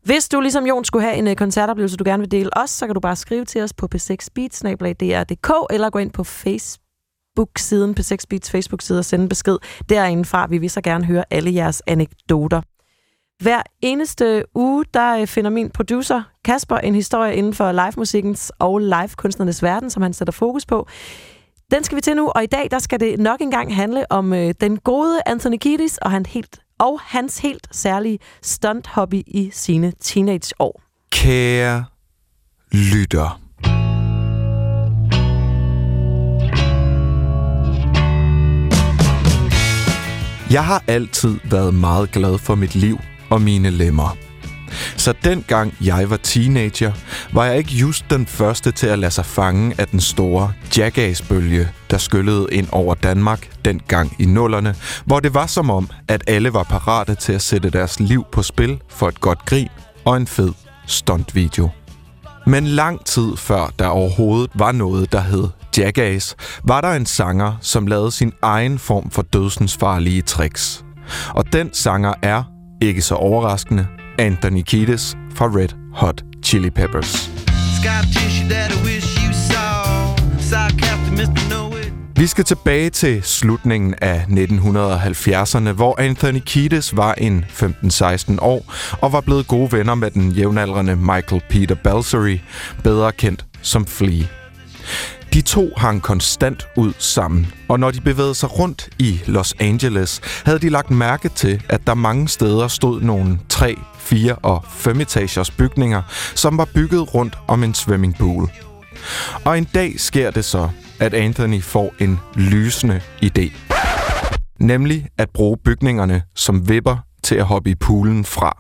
Hvis du ligesom Jon skulle have en øh, koncertoplevelse, du gerne vil dele os, så kan du bare skrive til os på p6beats.dr.dk eller gå ind på Facebook-siden, P6 Beats Facebook-side og sende en besked derindefra. Vi vil så gerne høre alle jeres anekdoter. Hver eneste uge, der øh, finder min producer Kasper en historie inden for livemusikkens og livekunstnernes verden, som han sætter fokus på. Den skal vi til nu, og i dag der skal det nok engang handle om øh, den gode Anthony Kiedis og, han helt, og hans helt særlige stunt-hobby i sine teenageår. Kære lytter. Jeg har altid været meget glad for mit liv og mine lemmer. Så dengang jeg var teenager, var jeg ikke just den første til at lade sig fange af den store jackass-bølge, der skyllede ind over Danmark dengang i nullerne, hvor det var som om, at alle var parate til at sætte deres liv på spil for et godt grin og en fed stuntvideo. Men lang tid før der overhovedet var noget, der hed Jackass, var der en sanger, som lavede sin egen form for dødsensfarlige tricks. Og den sanger er, ikke så overraskende, Anthony Kiedis fra Red Hot Chili Peppers. Vi skal tilbage til slutningen af 1970'erne, hvor Anthony Kiedis var en 15-16 år og var blevet gode venner med den jævnaldrende Michael Peter Balsery, bedre kendt som Flea. De to hang konstant ud sammen, og når de bevægede sig rundt i Los Angeles, havde de lagt mærke til, at der mange steder stod nogle 3, 4 og 5 etagers bygninger, som var bygget rundt om en swimmingpool. Og en dag sker det så, at Anthony får en lysende idé. Nemlig at bruge bygningerne som vipper til at hoppe i poolen fra.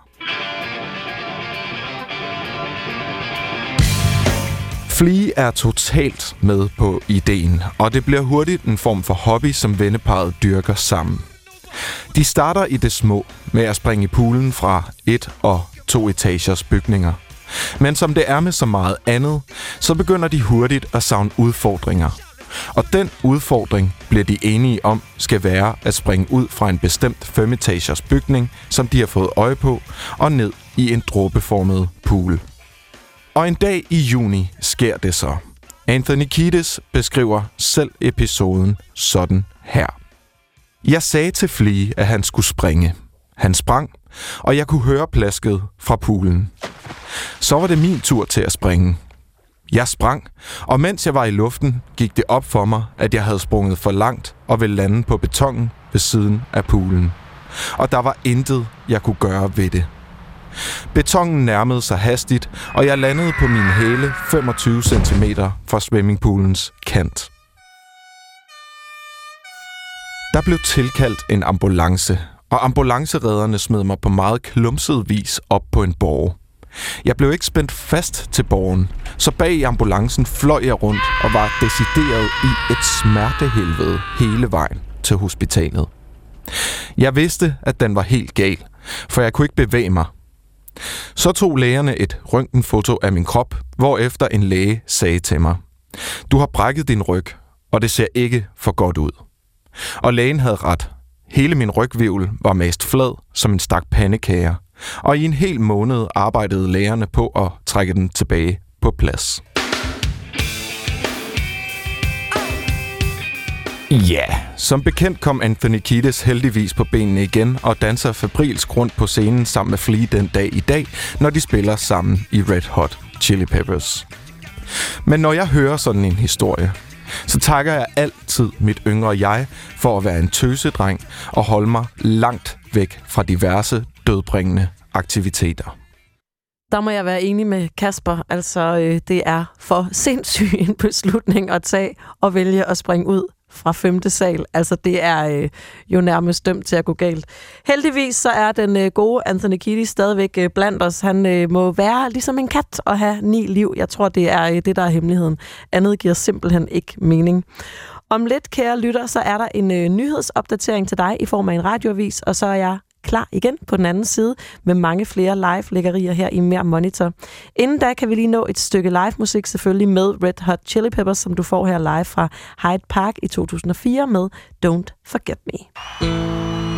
Flea er totalt med på ideen, og det bliver hurtigt en form for hobby, som venneparet dyrker sammen. De starter i det små med at springe i poolen fra et og to etagers bygninger. Men som det er med så meget andet, så begynder de hurtigt at savne udfordringer. Og den udfordring bliver de enige om skal være at springe ud fra en bestemt 5 etagers bygning, som de har fået øje på, og ned i en dråbeformet pool. Og en dag i juni sker det så. Anthony Kiedis beskriver selv episoden sådan her. Jeg sagde til Flea, at han skulle springe. Han sprang, og jeg kunne høre plasket fra poolen. Så var det min tur til at springe. Jeg sprang, og mens jeg var i luften, gik det op for mig, at jeg havde sprunget for langt og ville lande på betongen ved siden af poolen. Og der var intet, jeg kunne gøre ved det. Betongen nærmede sig hastigt, og jeg landede på min hæle 25 cm fra swimmingpoolens kant. Der blev tilkaldt en ambulance, og ambulanceredderne smed mig på meget klumset vis op på en borg. Jeg blev ikke spændt fast til borgen, så bag i ambulancen fløj jeg rundt og var decideret i et smertehelvede hele vejen til hospitalet. Jeg vidste, at den var helt gal, for jeg kunne ikke bevæge mig. Så tog lægerne et røntgenfoto af min krop, hvorefter en læge sagde til mig, Du har brækket din ryg, og det ser ikke for godt ud. Og lægen havde ret. Hele min rygvivl var mast flad som en stak pandekager, og i en hel måned arbejdede lægerne på at trække den tilbage på plads. Ja, som bekendt kom Anthony Kiedis heldigvis på benene igen og danser febrilsk rundt på scenen sammen med Flea den dag i dag, når de spiller sammen i Red Hot Chili Peppers. Men når jeg hører sådan en historie, så takker jeg altid mit yngre jeg for at være en tøsedreng og holde mig langt væk fra diverse dødbringende aktiviteter. Der må jeg være enig med Kasper. Altså, øh, det er for sindssyg en beslutning at tage og vælge at springe ud fra femte sal. Altså, det er øh, jo nærmest dømt til at gå galt. Heldigvis så er den øh, gode Anthony Kitty stadigvæk øh, blandt os. Han øh, må være ligesom en kat og have ni liv. Jeg tror, det er øh, det, der er hemmeligheden. Andet giver simpelthen ikke mening. Om lidt, kære lytter, så er der en øh, nyhedsopdatering til dig i form af en radioavis, og så er jeg klar igen på den anden side med mange flere live-lækkerier her i Mere Monitor. Inden da kan vi lige nå et stykke live-musik selvfølgelig med Red Hot Chili Peppers, som du får her live fra Hyde Park i 2004 med Don't Forget Me.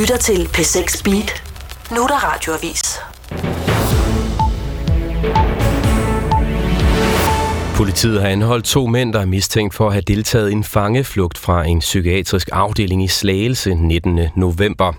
Lytter til P6 Beat. Nu er der radioavis. Politiet har anholdt to mænd, der er mistænkt for at have deltaget i en fangeflugt fra en psykiatrisk afdeling i Slagelse 19. november.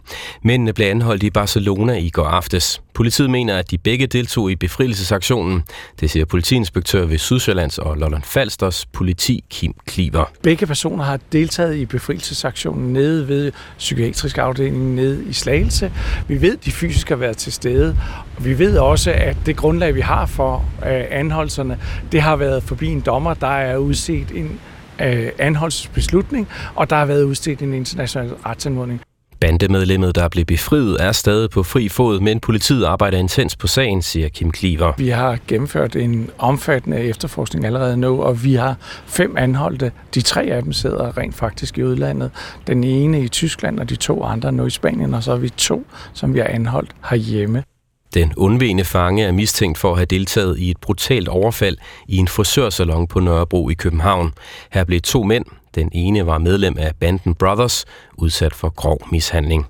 Mændene blev anholdt i Barcelona i går aftes. Politiet mener, at de begge deltog i befrielsesaktionen. Det siger politiinspektør ved Sydsjællands og Lolland Falsters politi Kim Kliver. Begge personer har deltaget i befrielsesaktionen nede ved psykiatrisk afdeling nede i Slagelse. Vi ved, at de fysisk har været til stede, og vi ved også, at det grundlag, vi har for øh, anholdelserne, det har været forbi en dommer, der er udset en øh, anholdelsesbeslutning, og der har været udstedt en international retsanmodning. Bandemedlemmet, der blev befriet, er stadig på fri fod, men politiet arbejder intens på sagen, siger Kim Kliver. Vi har gennemført en omfattende efterforskning allerede nu, og vi har fem anholdte. De tre af dem sidder rent faktisk i udlandet. Den ene i Tyskland, og de to andre nu i Spanien, og så har vi to, som vi har anholdt herhjemme. Den undvigende fange er mistænkt for at have deltaget i et brutalt overfald i en frisørsalon på Nørrebro i København. Her blev to mænd, den ene var medlem af banden Brothers, udsat for grov mishandling.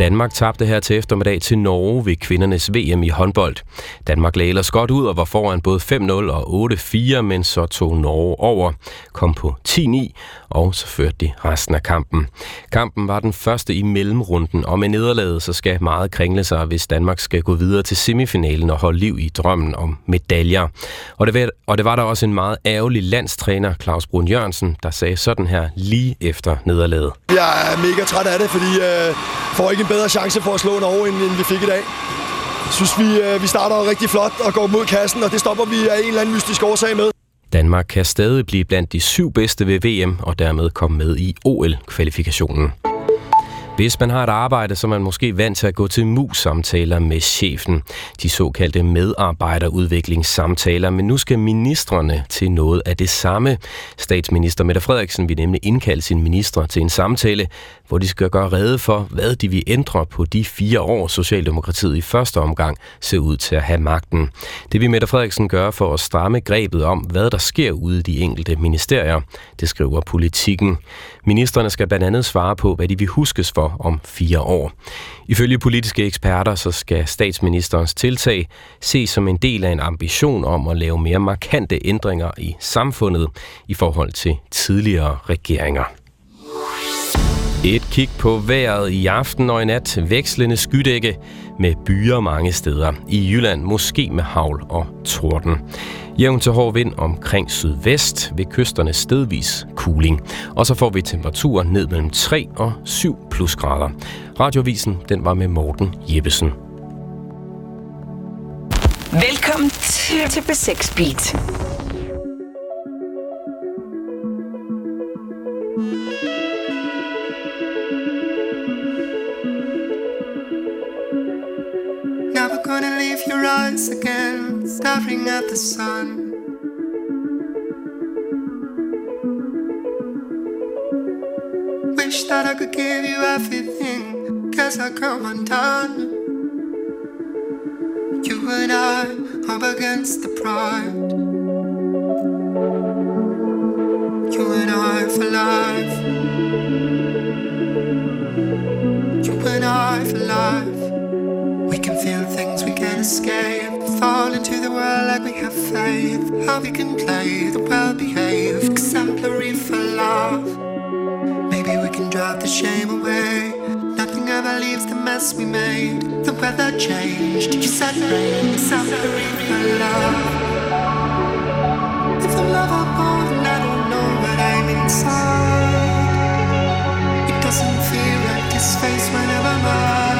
Danmark tabte her til eftermiddag til Norge ved kvindernes VM i håndbold. Danmark lagde ellers godt ud og var foran både 5-0 og 8-4, men så tog Norge over, kom på 10-9, og så førte de resten af kampen. Kampen var den første i mellemrunden, og med nederlaget så skal meget kringle sig, hvis Danmark skal gå videre til semifinalen og holde liv i drømmen om medaljer. Og det, var, og det var der også en meget ærgerlig landstræner, Claus Brun Jørgensen, der sagde sådan her lige efter nederlaget. Jeg er mega træt af det, fordi øh, får ikke en bedre chance for at slå Norge, end, end vi fik i dag. Jeg synes, vi, øh, vi starter rigtig flot og går mod kassen, og det stopper vi af en eller anden mystisk årsag med. Danmark kan stadig blive blandt de syv bedste ved VM og dermed komme med i OL-kvalifikationen. Hvis man har et arbejde, så er man måske vant til at gå til mus-samtaler med chefen. De såkaldte medarbejderudviklingssamtaler, men nu skal ministerne til noget af det samme. Statsminister Mette Frederiksen vil nemlig indkalde sine ministre til en samtale, hvor de skal gøre rede for, hvad de vil ændre på de fire år, Socialdemokratiet i første omgang ser ud til at have magten. Det vil Mette Frederiksen gøre for at stramme grebet om, hvad der sker ude i de enkelte ministerier. Det skriver politikken. Ministerne skal blandt andet svare på, hvad de vil huskes for om fire år. Ifølge politiske eksperter, så skal statsministerens tiltag ses som en del af en ambition om at lave mere markante ændringer i samfundet i forhold til tidligere regeringer. Et kig på vejret i aften og i nat. Vekslende skydække med byer mange steder. I Jylland måske med havl og torden. Jævn til hård vind omkring sydvest, ved kysterne stedvis kuling. Og så får vi temperaturer ned mellem 3 og 7 plusgrader. Radiovisen den var med Morten Jeppesen. Velkommen til, til B6 Beat. Gonna your eyes again, staring at the sun. Wish that I could give you everything, guess I come undone. You and I up against the pride. You and I for life. You and I for life. We can feel things we can't escape. Fall into the world like we have faith. How we can play the well behaved, exemplary for love. Maybe we can drive the shame away. Nothing ever leaves the mess we made. The weather changed. Did you said rain, exemplary for love. If the love I born, I don't know what I'm inside. It doesn't feel like this face whenever mine.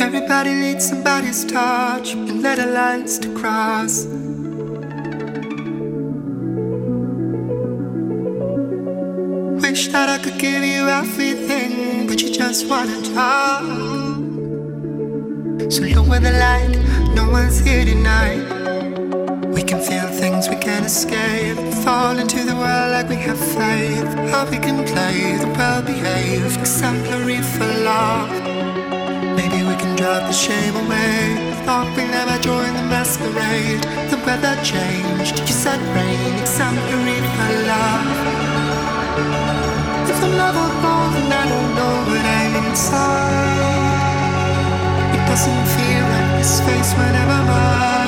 Everybody needs somebody's touch and let lines to cross. Wish that I could give you everything, but you just wanna talk. So lower the light, no one's here tonight. We can feel things we can't escape. Fall into the world like we have faith. How we can play the well behaved. behave, exemplary for love. Drive the shame away. Thought we never joined the masquerade. The weather changed. You said rain, exemplary for love. If I'm lovable, then I don't know what I'm inside. It doesn't feel like this face whenever mine.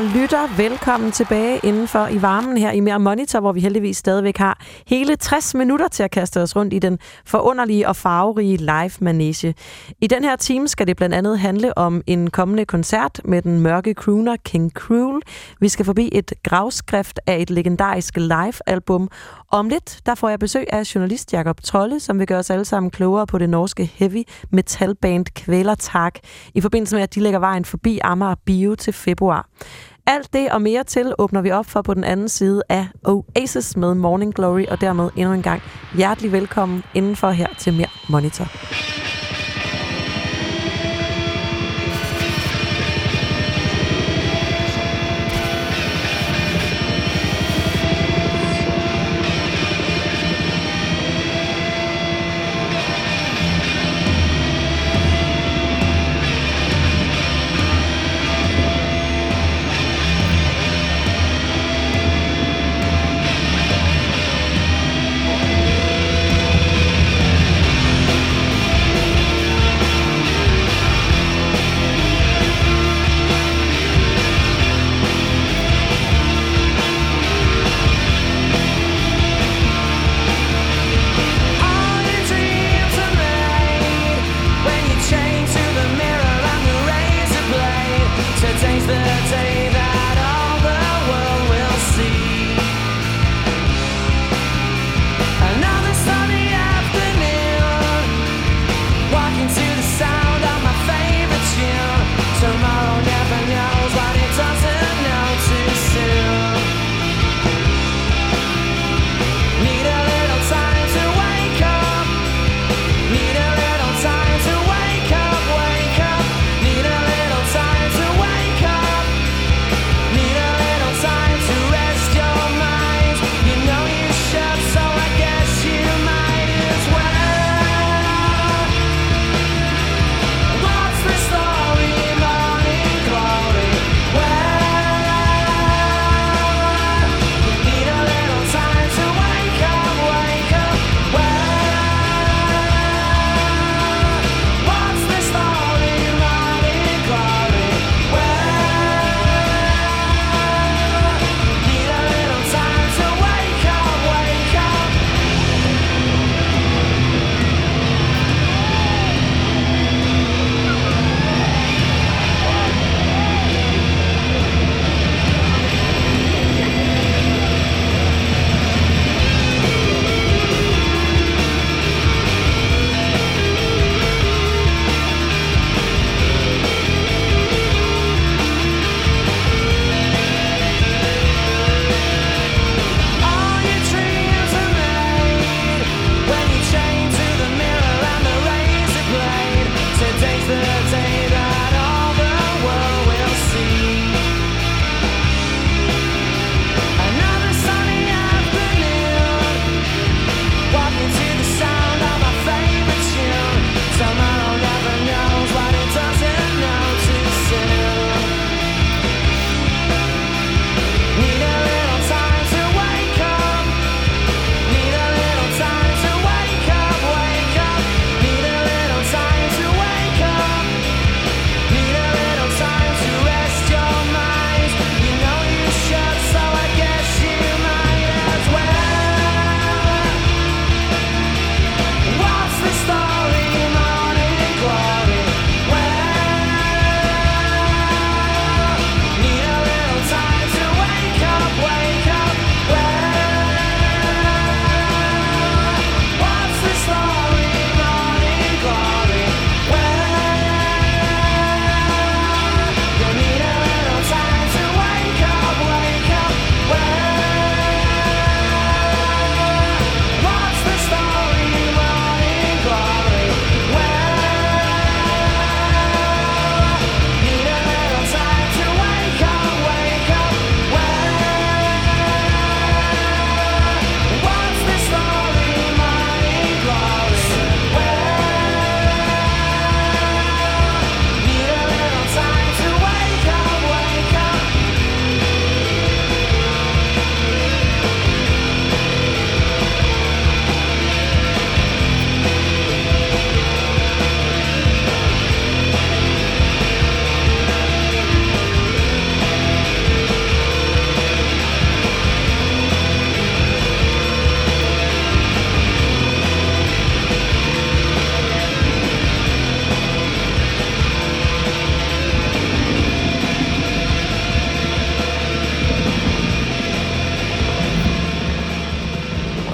Kære lytter, velkommen tilbage indenfor i varmen her i Mere Monitor, hvor vi heldigvis stadigvæk har hele 60 minutter til at kaste os rundt i den forunderlige og farverige live manege. I den her time skal det blandt andet handle om en kommende koncert med den mørke crooner King Cruel. Vi skal forbi et gravskrift af et legendarisk live-album. Om lidt, der får jeg besøg af journalist Jakob Trolle, som vil gøre os alle sammen klogere på det norske heavy metalband Kvælertak, i forbindelse med, at de lægger vejen forbi Amager Bio til februar. Alt det og mere til åbner vi op for på den anden side af Oasis med Morning Glory, og dermed endnu en gang hjertelig velkommen indenfor her til mere Monitor.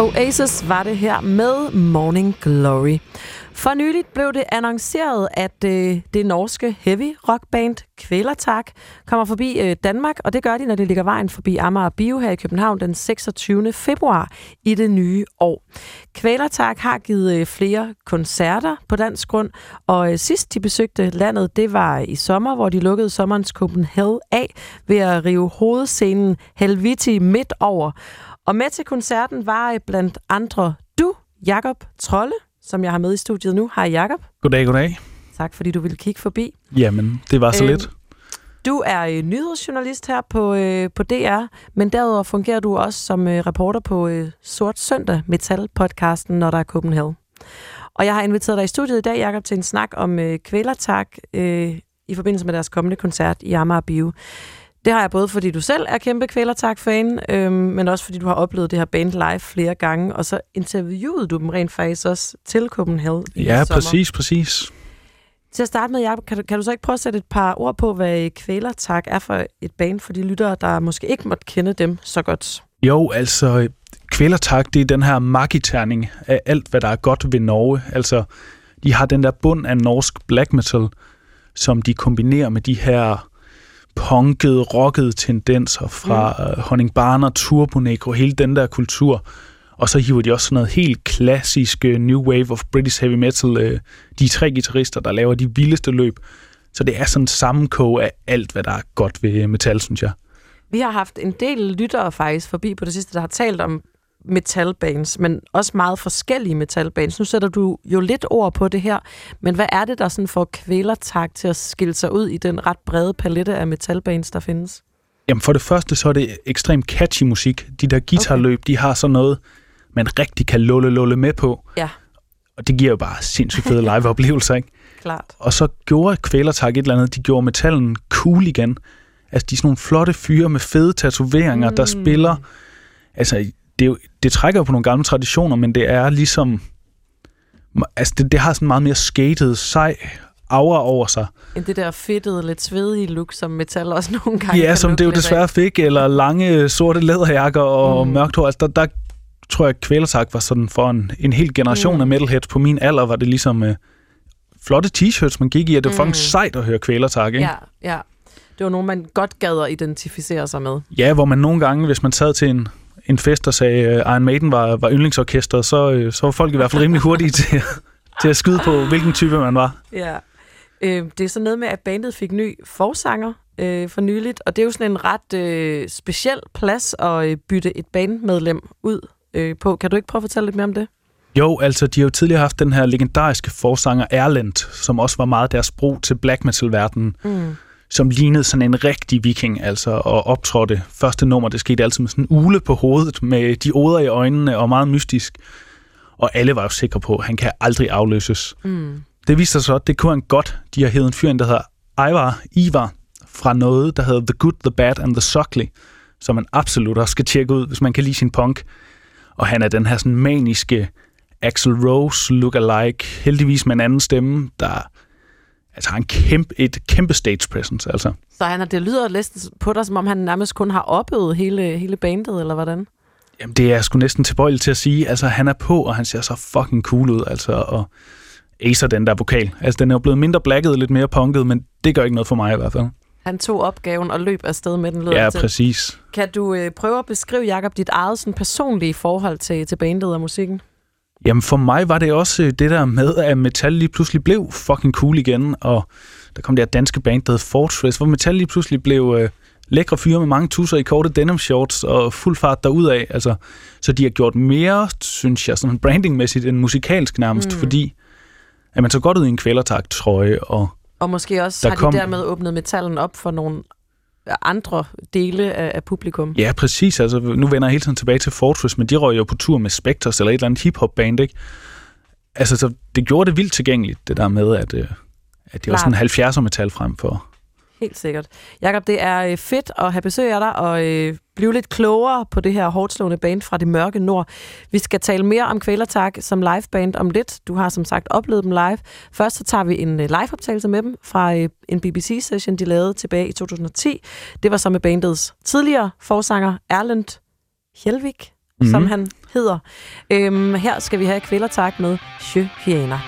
Oasis var det her med Morning Glory. For nyligt blev det annonceret, at øh, det norske heavy rockband Kvælertak kommer forbi øh, Danmark, og det gør de, når det ligger vejen forbi Amager Bio her i København den 26. februar i det nye år. Kvælertak har givet øh, flere koncerter på dansk grund, og øh, sidst de besøgte landet, det var i sommer, hvor de lukkede sommerens Copenhagen af ved at rive hovedscenen Helviti midt over. Og med til koncerten var øh, blandt andre du, Jakob Trolle, som jeg har med i studiet nu. Hej Jakob. Goddag, goddag. Tak fordi du ville kigge forbi. Jamen, det var så Øhm, lidt. Du er øh, nyhedsjournalist her på, øh, på DR, men derudover fungerer du også som øh, reporter på øh, Sort Søndag Metal-podcasten, når der er Copenhagen. Og jeg har inviteret dig i studiet i dag, Jakob, til en snak om øh, Kvælertak øh, i forbindelse med deres kommende koncert i Amager Bio. Det har jeg både, fordi du selv er kæmpe Kvælertak-fan, øh, men også fordi du har oplevet det her band live flere gange, og så interviewede du dem rent faktisk også til Copenhagen i Ja, præcis, præcis. Til at starte med, Jacob, kan du, kan du så ikke prøve at sætte et par ord på, hvad Kvælertak er for et band for de lyttere, der måske ikke måtte kende dem så godt? Jo, altså, kvælertak, det er den her magiterning af alt, hvad der er godt ved Norge. Altså, de har den der bund af norsk black metal, som de kombinerer med de her punkede, rockede tendenser fra mm. Honning Barner, Turbo Negro, hele den der kultur. Og så hiver de også sådan noget helt klassisk øh, new wave of British heavy metal. øh, De tre guitarister, der laver de vildeste løb. Så det er sådan en sammenkog af alt, hvad der er godt ved metal, synes jeg. Vi har haft en del lyttere faktisk forbi på det sidste, der har talt om metalbands, men også meget forskellige metalbands. Nu sætter du jo lidt ord på det her, men hvad er det, der sådan får kvælertak til at skille sig ud i den ret brede palette af metalbands, der findes? Jamen for det første, så er det ekstremt catchy musik. De der guitarløb, okay. de har sådan noget, man rigtig kan lulle lulle med på. Ja, Og det giver jo bare sindssygt fede liveoplevelser, ikke? klart. Og så gjorde Kvælertak et eller andet, de gjorde metallen cool igen. Altså, de er sådan nogle flotte fyre med fede tatoveringer, mm. der spiller... Altså, det, jo, det trækker jo på nogle gamle traditioner, men det er ligesom... Altså, det, det har sådan meget mere skatet, sej aura over sig. End det der fedtede, lidt svedige look, som metal også nogle gange Ja, som det jo lidt af. desværre fik, eller lange sorte læderjakker og mm. mørkt hår. Altså, der, der tror jeg, Kvælertak var sådan for en, en hel generation Mm. af metalheads. På min alder var det ligesom uh, flotte t-shirts, man gik i, og det var Mm. fucking sejt at høre Kvælertak, ikke? Ja, ja. Det var nogen, man godt gad at identificere sig med. Ja, hvor man nogle gange, hvis man sad til en, en fest og sagde, at Iron Maiden var, var yndlingsorkestret, så, øh, så var folk i hvert fald rimelig hurtige til, til at skyde på, hvilken type man var. Ja. Øh, det er så noget med, at bandet fik ny forsanger øh, for nyligt, og det er jo sådan en ret øh, speciel plads at øh, bytte et bandmedlem ud øh, på. Kan du ikke prøve at fortælle lidt mere om det? Jo, altså, de har jo tidligere haft den her legendariske forsanger Erlend, som også var meget deres bro til black metal-verdenen, Mm. Som lignede sådan en rigtig viking, altså, og optrådte. Første nummer, det skete altid med sådan en ule på hovedet, med de oder i øjnene, og meget mystisk. Og alle var jo sikre på, at han kan aldrig afløses. Mm. Det viste sig så, at det kunne han godt. De har hævet en fyr, der hedder Ivar, Ivar fra noget, der hedder The Good, The Bad and The Suckly, som man absolut også skal tjekke ud, hvis man kan lide sin punk. Og han er den her sådan maniske Axel Rose lookalike, heldigvis med en anden stemme, der altså har en kæmpe, et kæmpe stage presence. Altså. Så han det lyder lidt på dig, som om han nærmest kun har opøvet hele, hele bandet, eller hvordan? Jamen, det er jeg sgu næsten tilbøjelig til at sige. Altså, han er på, og han ser så fucking cool ud. Altså, og acer den der vokal. Altså, den er jo blevet mindre blacket, lidt mere punket, men det gør ikke noget for mig i hvert fald. Han tog opgaven og løb afsted med den. lyder Ja, til. præcis. Kan du øh, prøve at beskrive, Jacob, dit eget sådan, personlige forhold til, til bandet og musikken? Jamen for mig var det også øh, det der med, at metal lige pludselig blev fucking cool igen, og der kom det her danske band, der hed Fortress, hvor metal lige pludselig blev øh, lækre fyre med mange tusser i korte denim shorts og fuld fart derudad. Altså, så de har gjort mere, synes jeg, sådan brandingmæssigt end musikalsk nærmest, Mm. fordi at man så godt ud i en kvælertagt trøje, og Og måske også Der har kom- de dermed åbnet metallen op for nogle andre dele af, af publikum. Ja, præcis. Altså, nu vender jeg hele tiden tilbage til Fortress, men de røg jo på tur med Spectres eller et eller andet hip-hop-band, ikke? Altså, så det gjorde det vildt tilgængeligt, det der med, at, øh, at det var sådan 70'er metal frem for. Helt sikkert. Jakob, det er øh, fedt at have besøg af dig og øh, blive lidt klogere på det her hårdslående band fra det mørke nord. Vi skal tale mere om Kvælertak som liveband om lidt. Du har som sagt oplevet dem live. Først så tager vi en øh, liveoptagelse med dem fra øh, en BBC-session, de lavede tilbage i 2010. Det var så med bandets tidligere forsanger Erlend Hjelvik. mm. Mhm. som han hedder. Øhm, her skal vi have kvælertak med Je Hyena.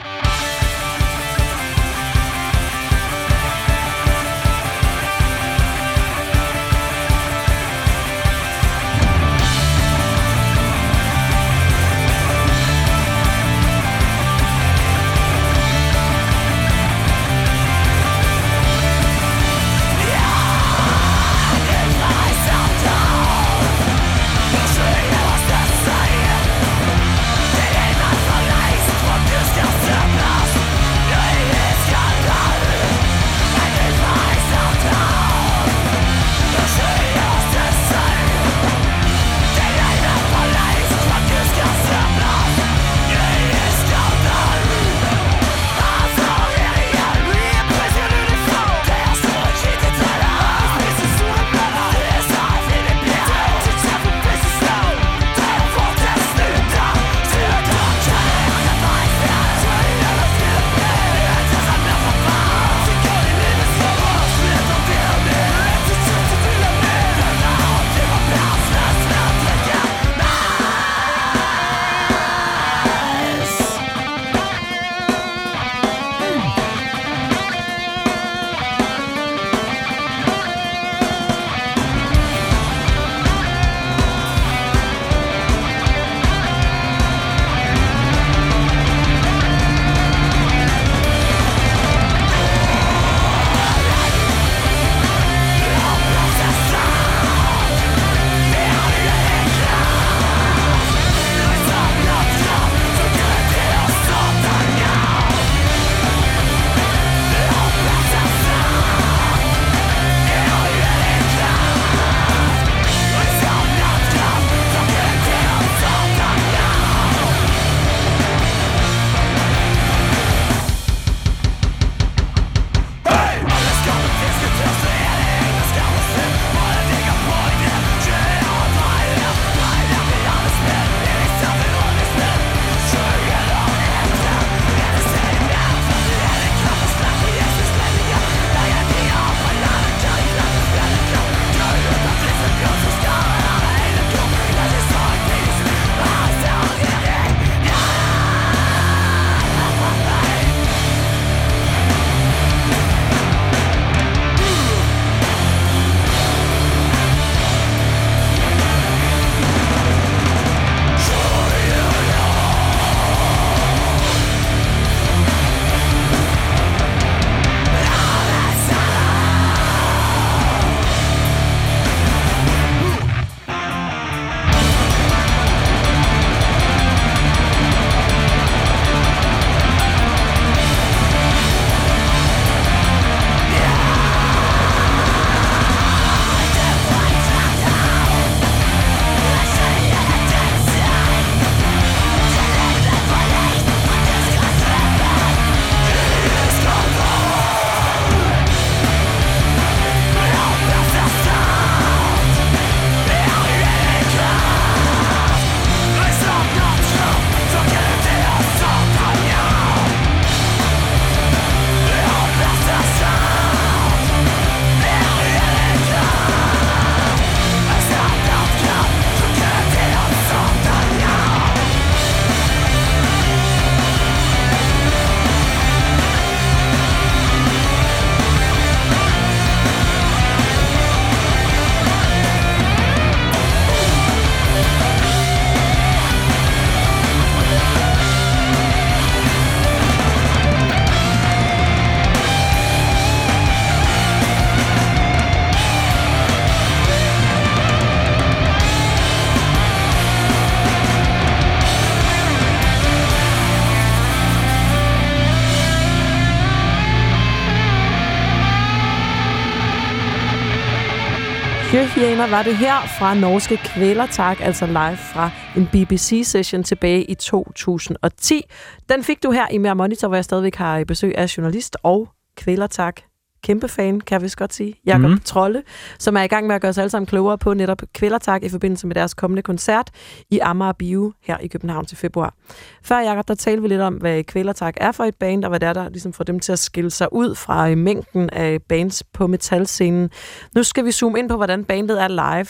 Sjøhjæner var det her fra Norske Kvælertak, altså live fra en BBC-session tilbage i 2010. Den fik du her i Mere Monitor, hvor jeg stadigvæk har besøg af journalist og Kvælertak kæmpe fan, kan jeg vist godt sige, Jakob mm. Trolle, som er i gang med at gøre os alle sammen klogere på netop Kvælertak i forbindelse med deres kommende koncert i Amager Bio her i København til februar. Før, Jakob, der talte vi lidt om, hvad Kvælertak er for et band, og hvad det er, der ligesom får dem til at skille sig ud fra øh, mængden af bands på metalscenen. Nu skal vi zoome ind på, hvordan bandet er live.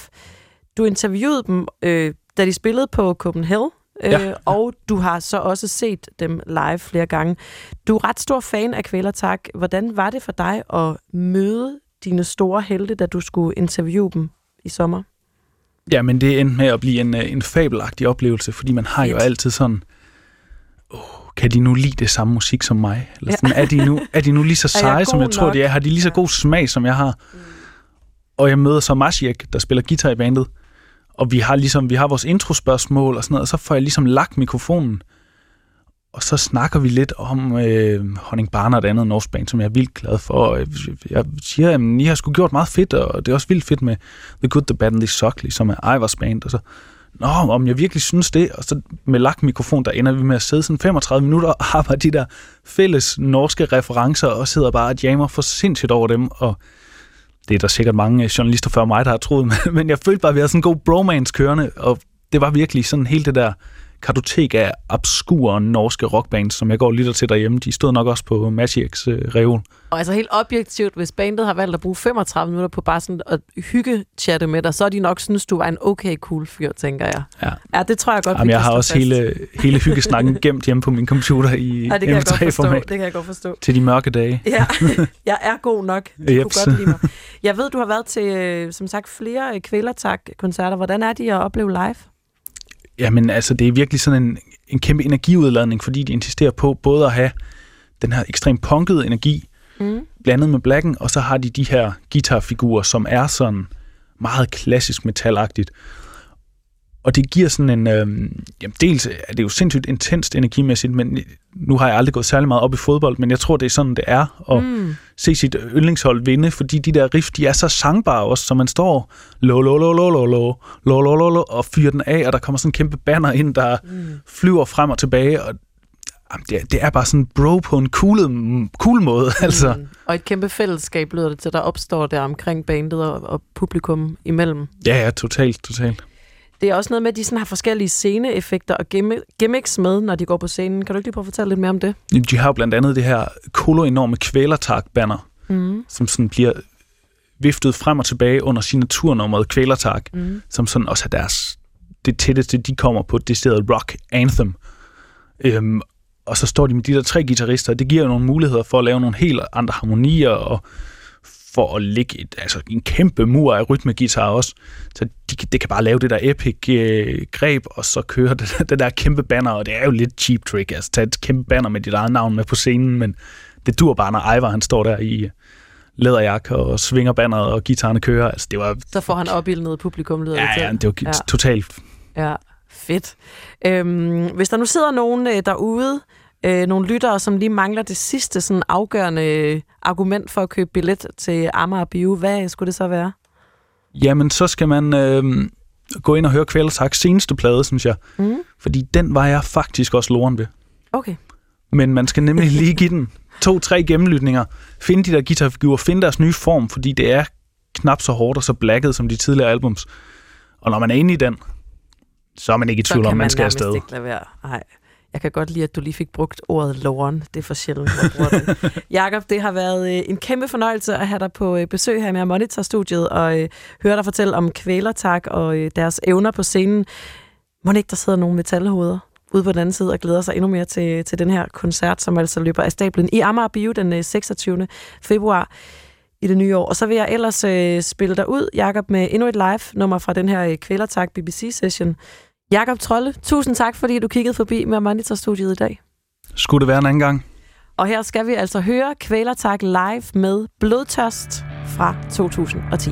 Du interviewede dem øh, da de spillede på Copenhagen, øh, Ja. og du har så også set dem live flere gange. Du er ret stor fan af Kvælertak. Hvordan var det for dig at møde dine store helte, da du skulle interviewe dem i sommer? Ja, men det endte med at blive en, øh, en fabelagtig oplevelse, fordi man har jo altid sådan, oh, kan de nu lide det samme musik som mig? Eller sådan, er, de nu, er de nu lige så jeg seje, som jeg tror, nok? de er? Har de lige så god smag, som jeg har? Og jeg møder så Mashiek, der spiller guitar i bandet, og vi har ligesom, vi har vores introspørgsmål og sådan noget, og så får jeg ligesom lagt mikrofonen, og så snakker vi lidt om øh, Honning Barner, et andet norsk band, som jeg er vildt glad for. Jeg siger, at I har sgu gjort meget fedt, og det er også vildt fedt med The Good, The Bad and The Suckly, som er Ivers band. Og så, Nå, om jeg virkelig synes det, og så med lagt mikrofon, der ender vi med at sidde sådan 35 minutter og arbejde de der fælles norske referencer, og sidder bare og jammer for sindssygt over dem, og det er der sikkert mange journalister før mig, der har troet, men- men jeg følte bare, at vi havde sådan en god bromance kørende, og det var virkelig sådan hele det der kartotek af obskure norske rockbands, som jeg går og lytter til derhjemme. De stod nok også på Magics øh, reol. Og altså helt objektivt, hvis bandet har valgt at bruge 35 minutter på bare sådan at hygge chatte med dig, så er de nok synes, du var en okay cool fyr, tænker jeg. Ja. Ja, det tror jeg godt, Jamen, jeg har også fast. hele, hele hyggesnakken gemt hjemme på min computer i Ja, det kan jeg godt forstå. M3-format Det kan jeg godt forstå. til de mørke dage. Ja, jeg er god nok. De Jeps. kunne godt lide mig. Jeg ved, du har været til, øh, som sagt, flere øh, kvælertak-koncerter. Hvordan er de at opleve live? Jamen, altså, det er virkelig sådan en, en kæmpe energiudladning, fordi de insisterer på både at have den her ekstremt punkede energi, Mm. blandet med blacken, og så har de de her guitarfigurer, som er sådan meget klassisk metalagtigt. Og det giver sådan en... Øhm, jamen, dels er det jo sindssygt intenst energimæssigt, men nu har jeg aldrig gået særlig meget op i fodbold, men jeg tror, det er sådan, det er at Mm. se sit yndlingshold vinde, fordi de der riff, de er så sangbare også, så man står lo lo lo lo lo lo lo lo lo lo og fyrer den af, og der kommer sådan en kæmpe banner ind, der Mm. flyver frem og tilbage, og jamen, det, er, det er bare sådan bro på en cool, cool måde, altså. Mm. Og et kæmpe fællesskab lyder det til, der opstår der omkring bandet og, og publikum imellem. Ja, ja, totalt, totalt. Det er også noget med, at de sådan har forskellige sceneeffekter og gimmi- gimmicks med, når de går på scenen. Kan du ikke lige prøve at fortælle lidt mere om det? De har jo blandt andet det her kolo-enorme kvælertak-banner, Mm. som sådan bliver viftet frem og tilbage under signaturnummeret kvælertak, Mm. som sådan også er deres, det tætteste, de kommer på det sted rock anthem. Øhm, og så står de med de der tre guitarister, og det giver jo nogle muligheder for at lave nogle helt andre harmonier, og for at lægge et, altså en kæmpe mur af rytmegitar også. Så de, kan- det kan bare lave det der epic øh, greb, og så køre det, det der kæmpe banner, og det er jo lidt cheap trick, altså tage et kæmpe banner med dit eget navn med på scenen, men det dur bare, når Ivar han står der i læderjakke og svinger banneret, og guitarerne kører. Altså, det var Så får han opildnet publikum, lyder Ja, det ja, det var ja. totalt Ja, fedt. Øhm, hvis der nu sidder nogen øh, derude, øh, nogle lyttere, som lige mangler det sidste sådan afgørende øh, argument for at købe billet til Amager Bio, hvad skulle det så være? Jamen, så skal man øh, gå ind og høre Kvælertaks seneste plade, synes jeg. Mm. Fordi den var jeg faktisk også loren ved. Okay. Men man skal nemlig lige give den to-tre gennemlytninger. Finde de der guitarfigurer, finde deres nye form, fordi det er knap så hårdt og så blacket som de tidligere albums. Og når man er inde i den, så er man ikke i Så tvivl om, kan man skal nærmest afsted. ikke lade være. Nej. Jeg kan godt lide, at du lige fik brugt ordet loren. Det er for sjældent, jeg. Jakob, det har været øh, en kæmpe fornøjelse at have dig på øh, besøg her med Monitor-studiet og øh, høre dig fortælle om kvælertak og deres evner på scenen. Må ikke, der sidder nogle metalhoveder ude på den anden side og glæder sig endnu mere til, til den her koncert, som altså løber af stablen i Amager Bio den øh, 26. februar i det nye år. Og så vil jeg ellers øh, spille dig ud, Jakob, med endnu et live-nummer fra den her øh, Kvælertak BBC-session. Jakob Trolle, tusind tak, fordi du kiggede forbi med Monitor-studiet i dag. Skulle det være en anden gang? Og her skal vi altså høre Kvælertak live med Blodtørst fra 2010.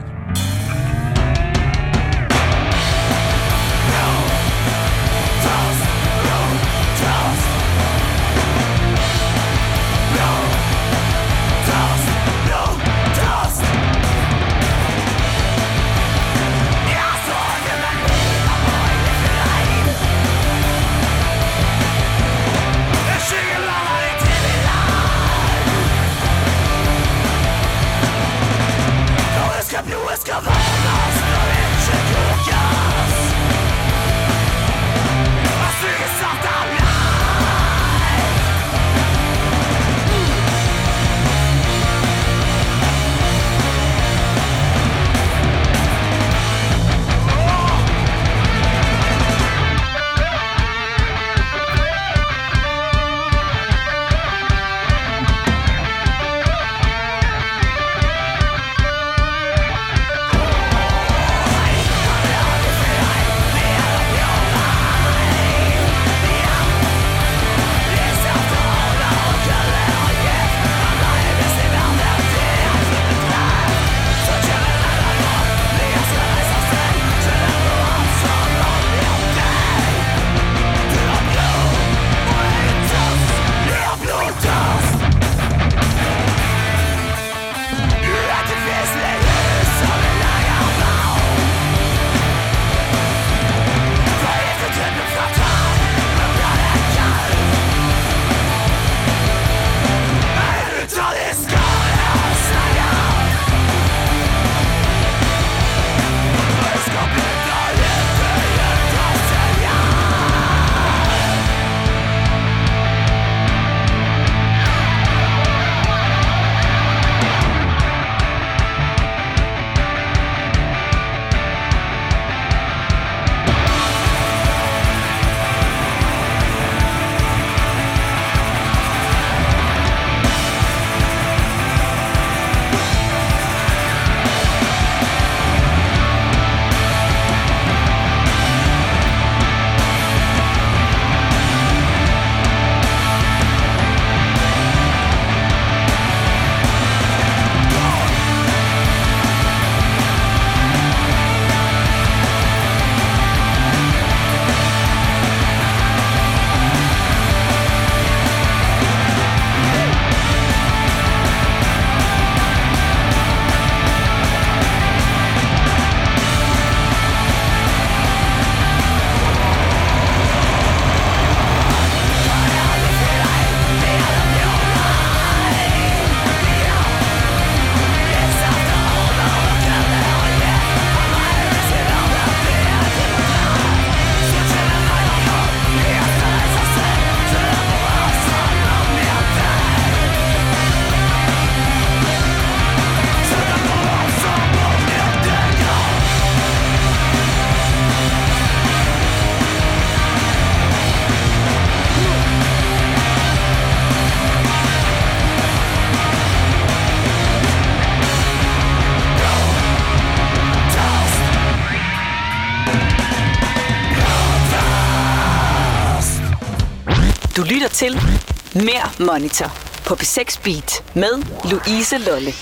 lytter til Mere Monitor på P6 Beat med Louise Lolle.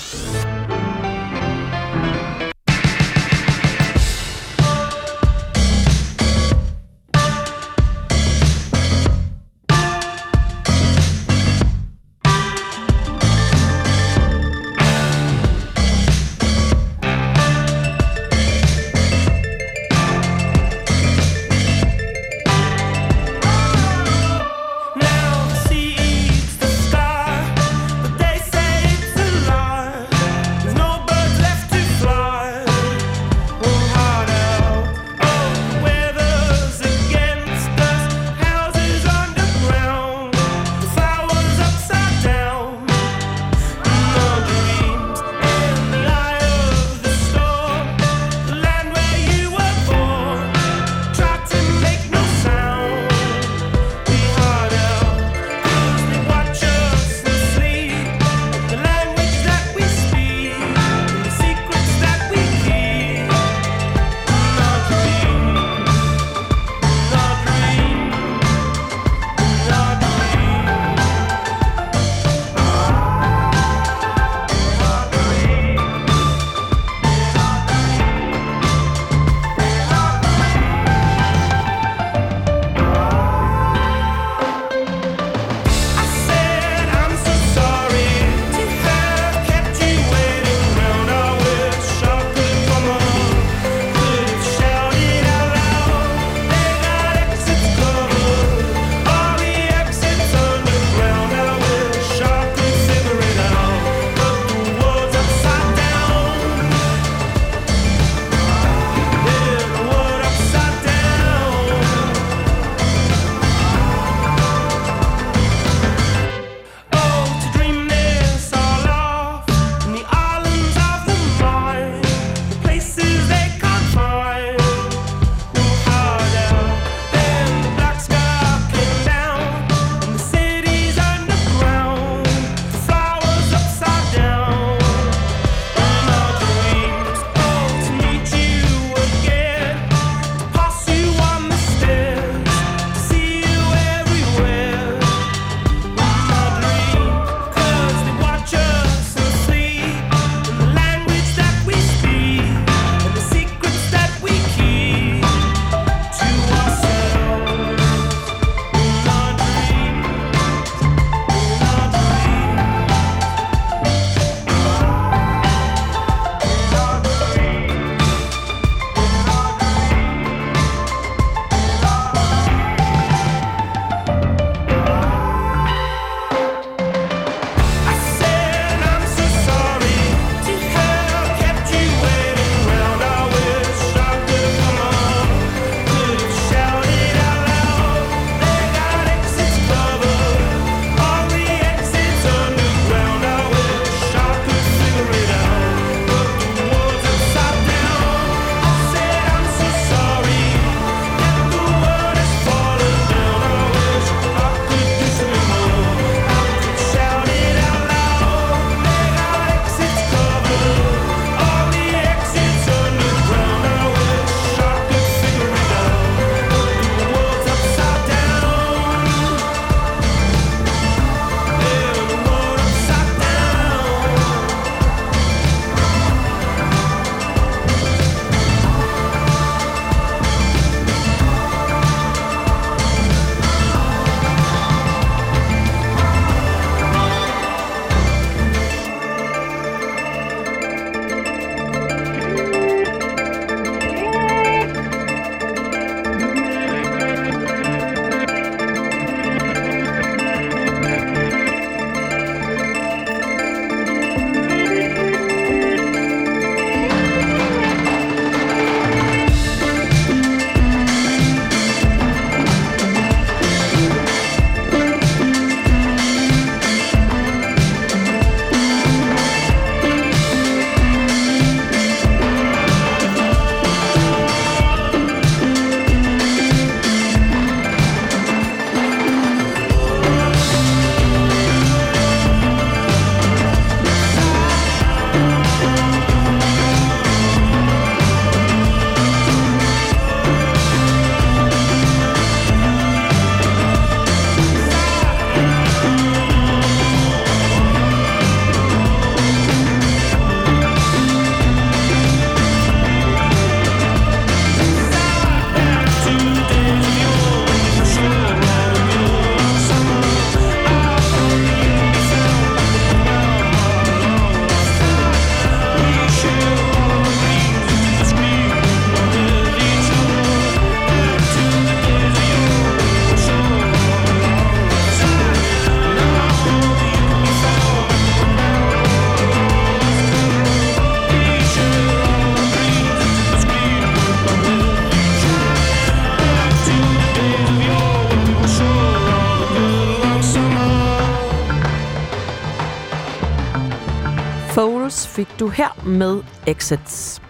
Du her med Exits.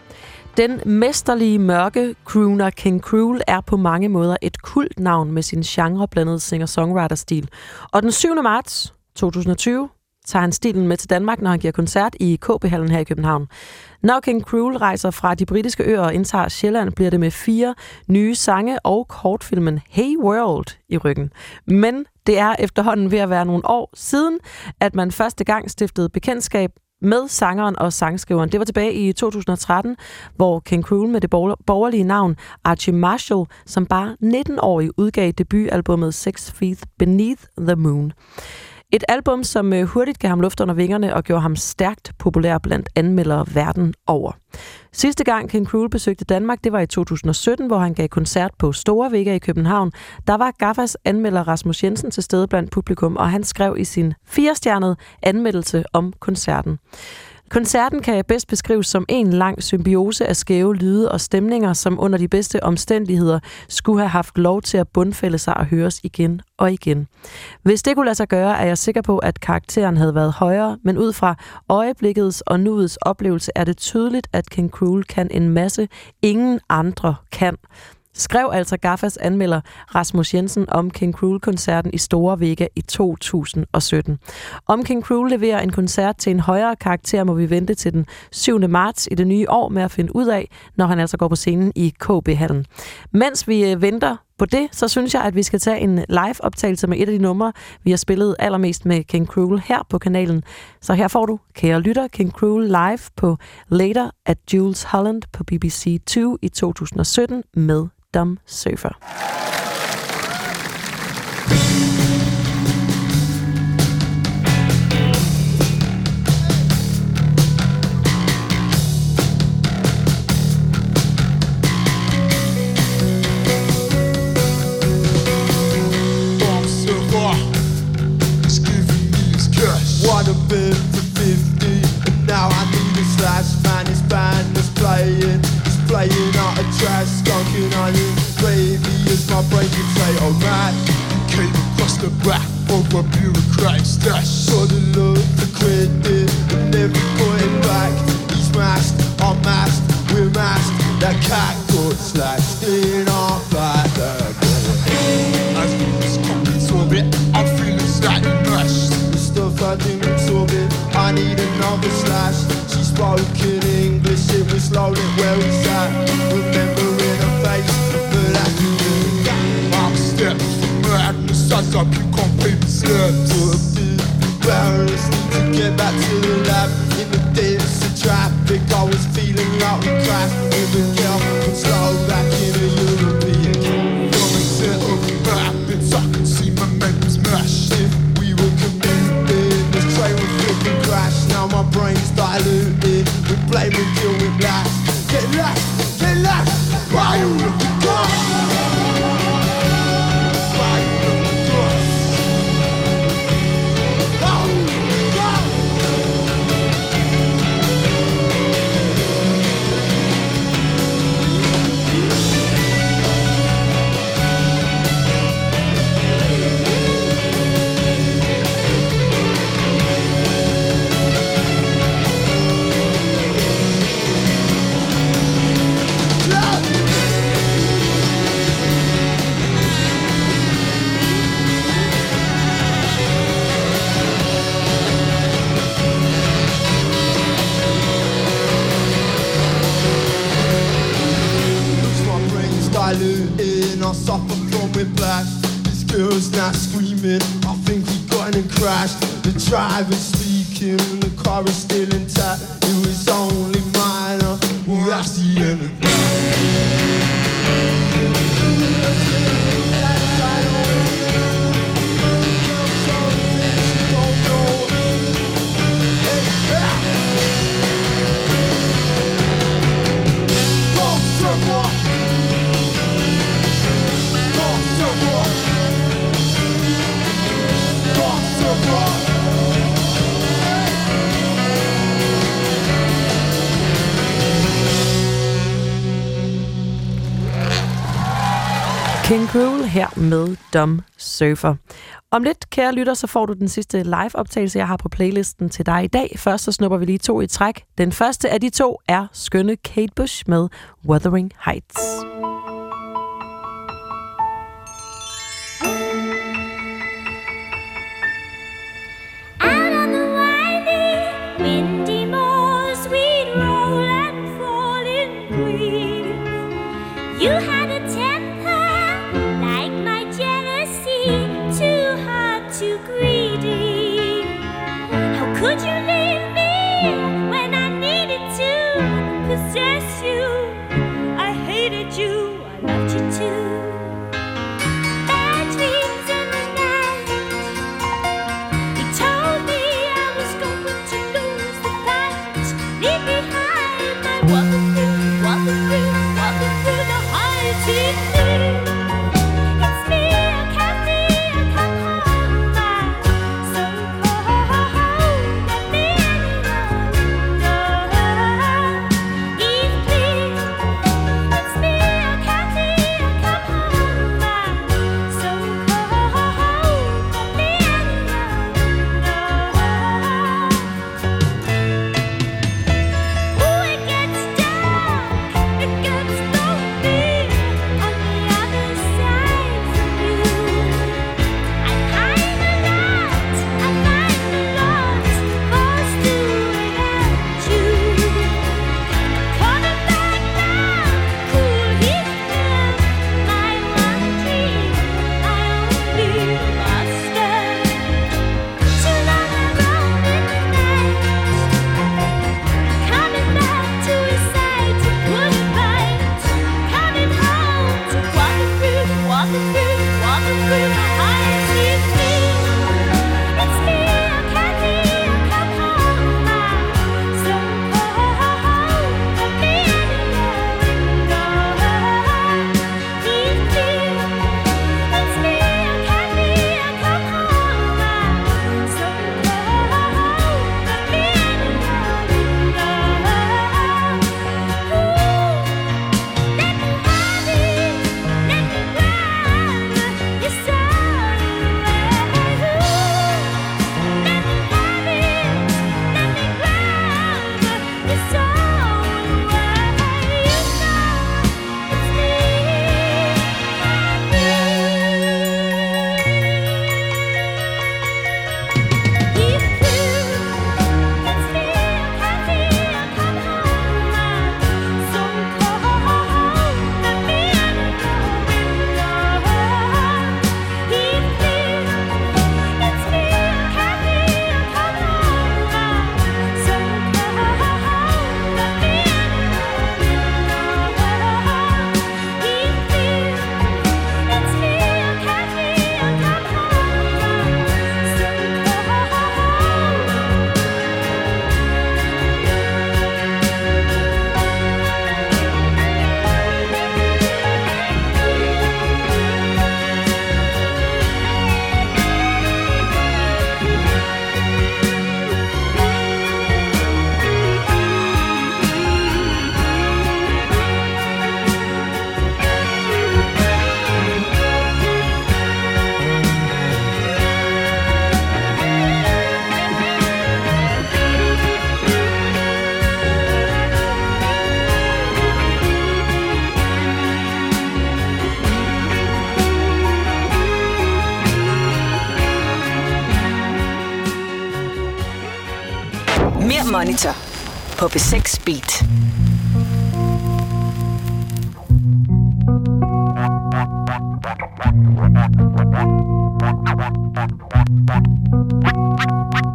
Den mesterlige mørke crooner King Cruel er på mange måder et kultnavn med sin genreblandede singer-songwriter-stil. Og den 7. marts 2020 tager han stilen med til Danmark, når han giver koncert i KB-hallen her i København. Når King Cruel rejser fra de britiske øer og indtager Sjælland, bliver det med fire nye sange og kortfilmen Hey World i ryggen. Men det er efterhånden ved at være nogle år siden, at man første gang stiftede bekendtskab med sangeren og sangskriveren. Det var tilbage i 2013, hvor Ken Krul med det borgerlige navn Archie Marshall, som bare 19-årig udgav debutalbummet Six Feet Beneath the Moon. Et album, som øh, hurtigt gav ham luft under vingerne og gjorde ham stærkt populær blandt anmeldere verden over. Sidste gang Ken Krul besøgte Danmark, det var i 2017, hvor han gav koncert på Store Vega i København. Der var Gaffas anmelder Rasmus Jensen til stede blandt publikum, og han skrev i sin firestjernede anmeldelse om koncerten. Koncerten kan bedst beskrives som en lang symbiose af skæve lyde og stemninger, som under de bedste omstændigheder skulle have haft lov til at bundfælde sig og høres igen og igen. Hvis det kunne lade sig gøre, er jeg sikker på, at karakteren havde været højere, men ud fra øjeblikkets og nuets oplevelse er det tydeligt, at King Cruel kan en masse, ingen andre kan. Skrev altså Gaffas anmelder Rasmus Jensen om King Cruel-koncerten i Store Vega i 2017. Om King Cruel leverer en koncert til en højere karakter, må vi vente til den 7. marts i det nye år med at finde ud af, når han altså går på scenen i KB-hallen. Mens vi øh, venter på det, så synes jeg, at vi skal tage en live-optagelse med et af de numre, vi har spillet allermest med King Cruel her på kanalen. Så her får du, kære lytter, King Cruel live på Later at Jules Holland på BBC 2 i 2017 med Dumb Surfer. Gravy as my brain can say, oh man, he came across the back of a bureaucratic stash. Saw the look, the credit, and never put it back. He's masked, I'm masked, we're masked. That cat got slashed in our flat. As we was coming to it, I'm feeling slightly mashed. The stuff I didn't absorb it, I need another slash. She spoke in English, it was slowly where we sat. Remembering madness as I puke on paper slips. Embarrassed, need to get back to the lab. In the depths of traffic, I was feeling like we crashed. With a girl from Slovakia in a European. Coming settled habits, I can see my men's mashed. If we were commuting, this train would flipping crash. Now my brain's diluted. We blame and deal whiplash. This girl's not screaming, I think we got in and crashed. The driver's speaking, the car is still intact. It was only minor, well that's the end King Cruel her med Dom Surfer. Om lidt, kære lytter, så får du den sidste live-optagelse, jeg har på playlisten til dig i dag. Først så snupper vi lige to i træk. Den første af de to er skønne Kate Bush med Wuthering Heights. Monitor på B6 Beat. Thank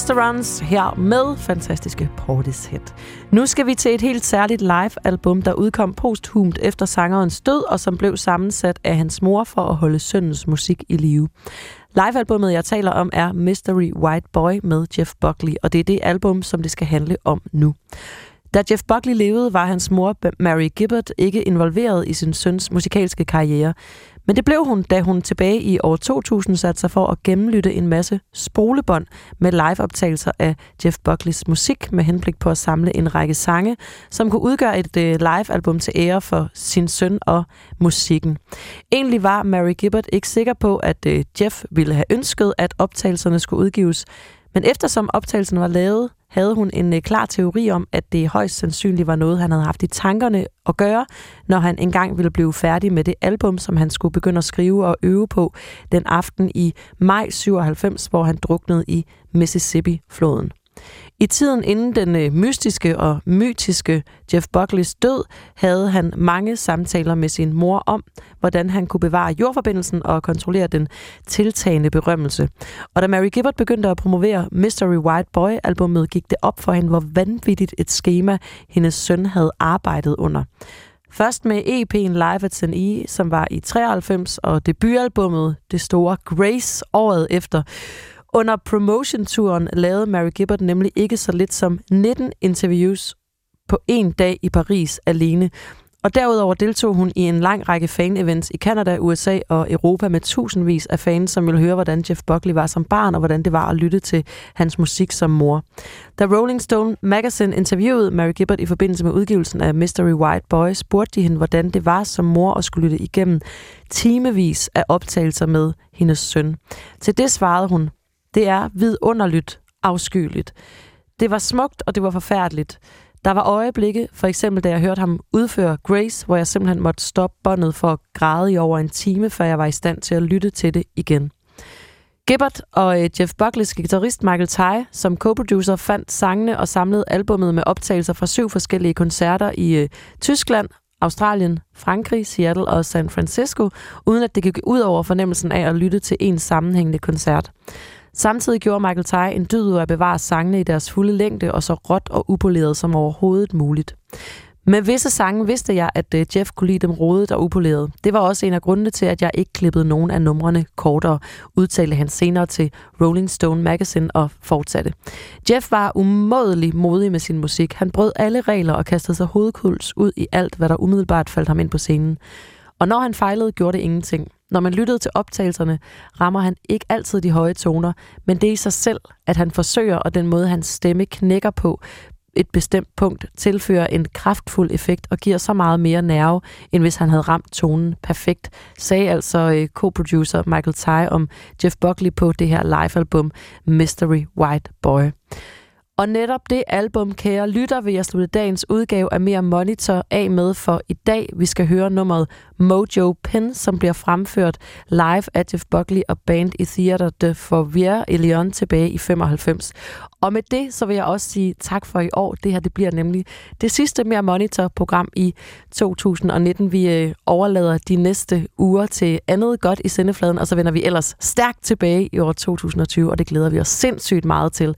of. Mr. Runs her med fantastiske Portishead. Nu skal vi til et helt særligt live-album, der udkom posthumt efter sangerens død, og som blev sammensat af hans mor for at holde sønnens musik i live. Live-albummet, jeg taler om, er Mystery White Boy med Jeff Buckley, og det er det album, som det skal handle om nu. Da Jeff Buckley levede, var hans mor, Mary Gibbert, ikke involveret i sin søns musikalske karriere. Men det blev hun, da hun tilbage i år 2000 satte sig for at gennemlytte en masse spolebånd med liveoptagelser af Jeff Buckleys musik med henblik på at samle en række sange, som kunne udgøre et øh, livealbum til ære for sin søn og musikken. Egentlig var Mary Gibbert ikke sikker på, at øh, Jeff ville have ønsket, at optagelserne skulle udgives, men eftersom optagelsen var lavet, havde hun en øh, klar teori om, at det højst sandsynligt var noget, han havde haft i tankerne at gøre, når han engang ville blive færdig med det album, som han skulle begynde at skrive og øve på den aften i maj 97, hvor han druknede i Mississippi-floden. I tiden inden den øh, mystiske og mytiske Jeff Buckleys død, havde han mange samtaler med sin mor om, hvordan han kunne bevare jordforbindelsen og kontrollere den tiltagende berømmelse. Og da Mary Gibbert begyndte at promovere Mystery White Boy-albummet, gik det op for hende, hvor vanvittigt et schema hendes søn havde arbejdet under. Først med EP'en Live at St. E, som var i 93, og debutalbummet Det Store Grace året efter. Under promotion-turen lavede Mary Gibbert nemlig ikke så lidt som 19 interviews på en dag i Paris alene. Og derudover deltog hun i en lang række fan-events i Canada, USA og Europa med tusindvis af fans, som ville høre, hvordan Jeff Buckley var som barn, og hvordan det var at lytte til hans musik som mor. Da Rolling Stone Magazine interviewede Mary Gibbert i forbindelse med udgivelsen af Mystery White Boy, spurgte de hende, hvordan det var som mor at skulle lytte igennem timevis af optagelser med hendes søn. Til det svarede hun, det er vidunderligt afskyeligt. Det var smukt, og det var forfærdeligt. Der var øjeblikke, for eksempel da jeg hørte ham udføre Grace, hvor jeg simpelthen måtte stoppe båndet for at græde i over en time, før jeg var i stand til at lytte til det igen. Gibbert og øh, Jeff Buckleys guitarist Michael Ty, som co-producer, fandt sangene og samlede albummet med optagelser fra syv forskellige koncerter i øh, Tyskland, Australien, Frankrig, Seattle og San Francisco, uden at det gik ud over fornemmelsen af at lytte til en sammenhængende koncert. Samtidig gjorde Michael Ty en dyd ud af at bevare sangene i deres fulde længde og så råt og upoleret som overhovedet muligt. Med visse sange vidste jeg, at øh, Jeff kunne lide dem rodet og upoleret. Det var også en af grundene til, at jeg ikke klippede nogen af numrene kortere, udtalte han senere til Rolling Stone Magazine og fortsatte. Jeff var umådelig modig med sin musik. Han brød alle regler og kastede sig hovedkuls ud i alt, hvad der umiddelbart faldt ham ind på scenen. Og når han fejlede, gjorde det ingenting. Når man lyttede til optagelserne, rammer han ikke altid de høje toner, men det er i sig selv, at han forsøger, og den måde, hans stemme knækker på, et bestemt punkt tilfører en kraftfuld effekt og giver så meget mere nerve, end hvis han havde ramt tonen perfekt, sagde altså øh, co-producer Michael Ty om Jeff Buckley på det her live-album Mystery White Boy. Og netop det album, kære lytter, vil jeg slutte dagens udgave af Mere Monitor af med for i dag. Vi skal høre nummeret Mojo Pen, som bliver fremført live af Jeff Buckley og band i Theater de Fourier i Lyon tilbage i 95. Og med det, så vil jeg også sige tak for i år. Det her det bliver nemlig det sidste Mere Monitor-program i 2019. Vi øh, overlader de næste uger til andet godt i sendefladen, og så vender vi ellers stærkt tilbage i år 2020, og det glæder vi os sindssygt meget til.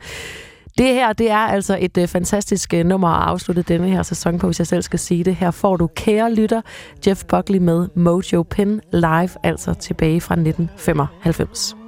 Det her, det er altså et øh, fantastisk øh, nummer at afslutte denne her sæson på, hvis jeg selv skal sige det. Her får du kære lytter Jeff Buckley med Mojo Pin live, altså tilbage fra 1995.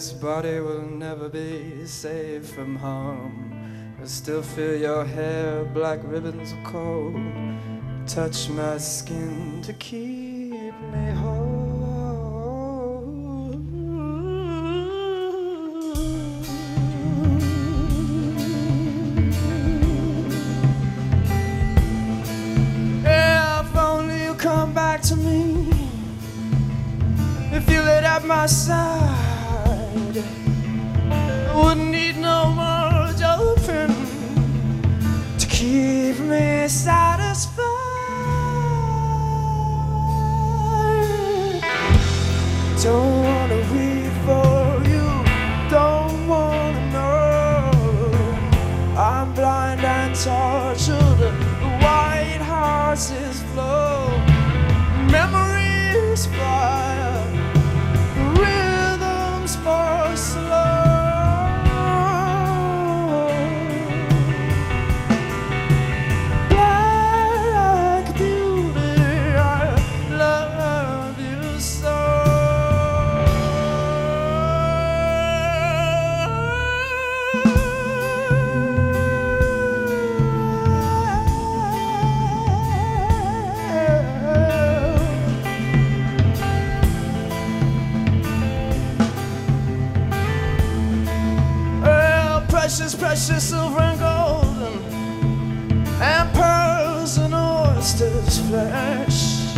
This body will never be safe from harm. I still feel your hair, black ribbons of cold. Touch my skin to keep me precious, precious silver and golden, and pearls and oysters flesh.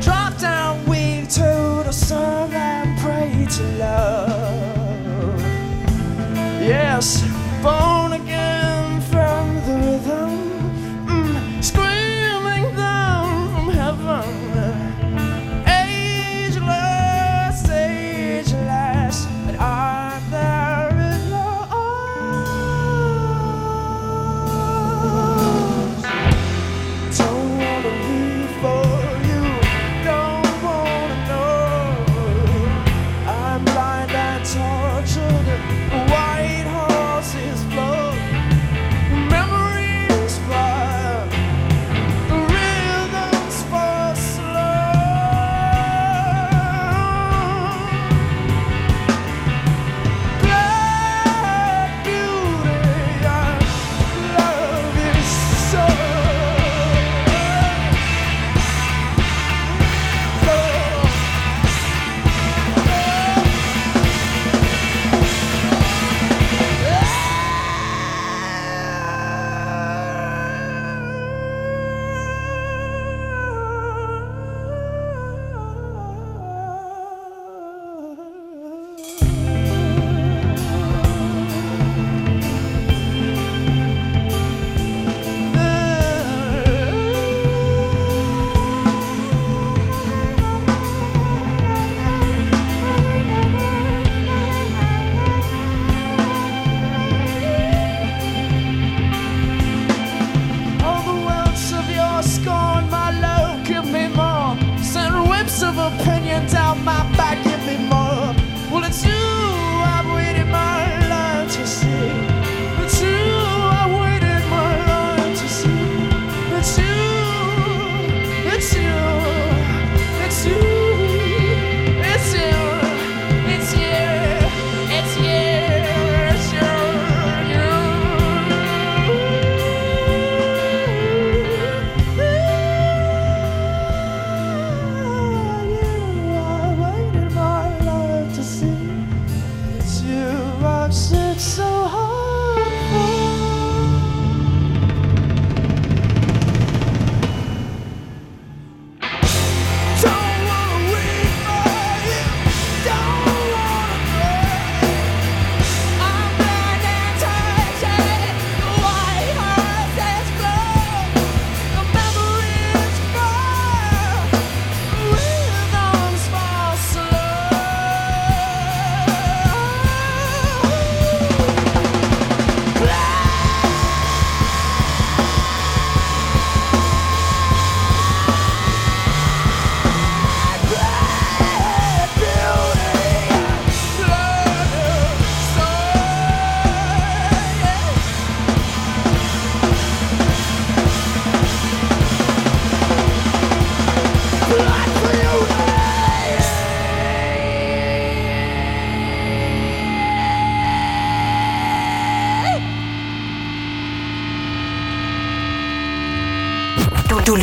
Drop down we to the sun and pray to love. Yes, bone.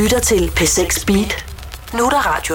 lytter til P6 Beat. Nu er der radio.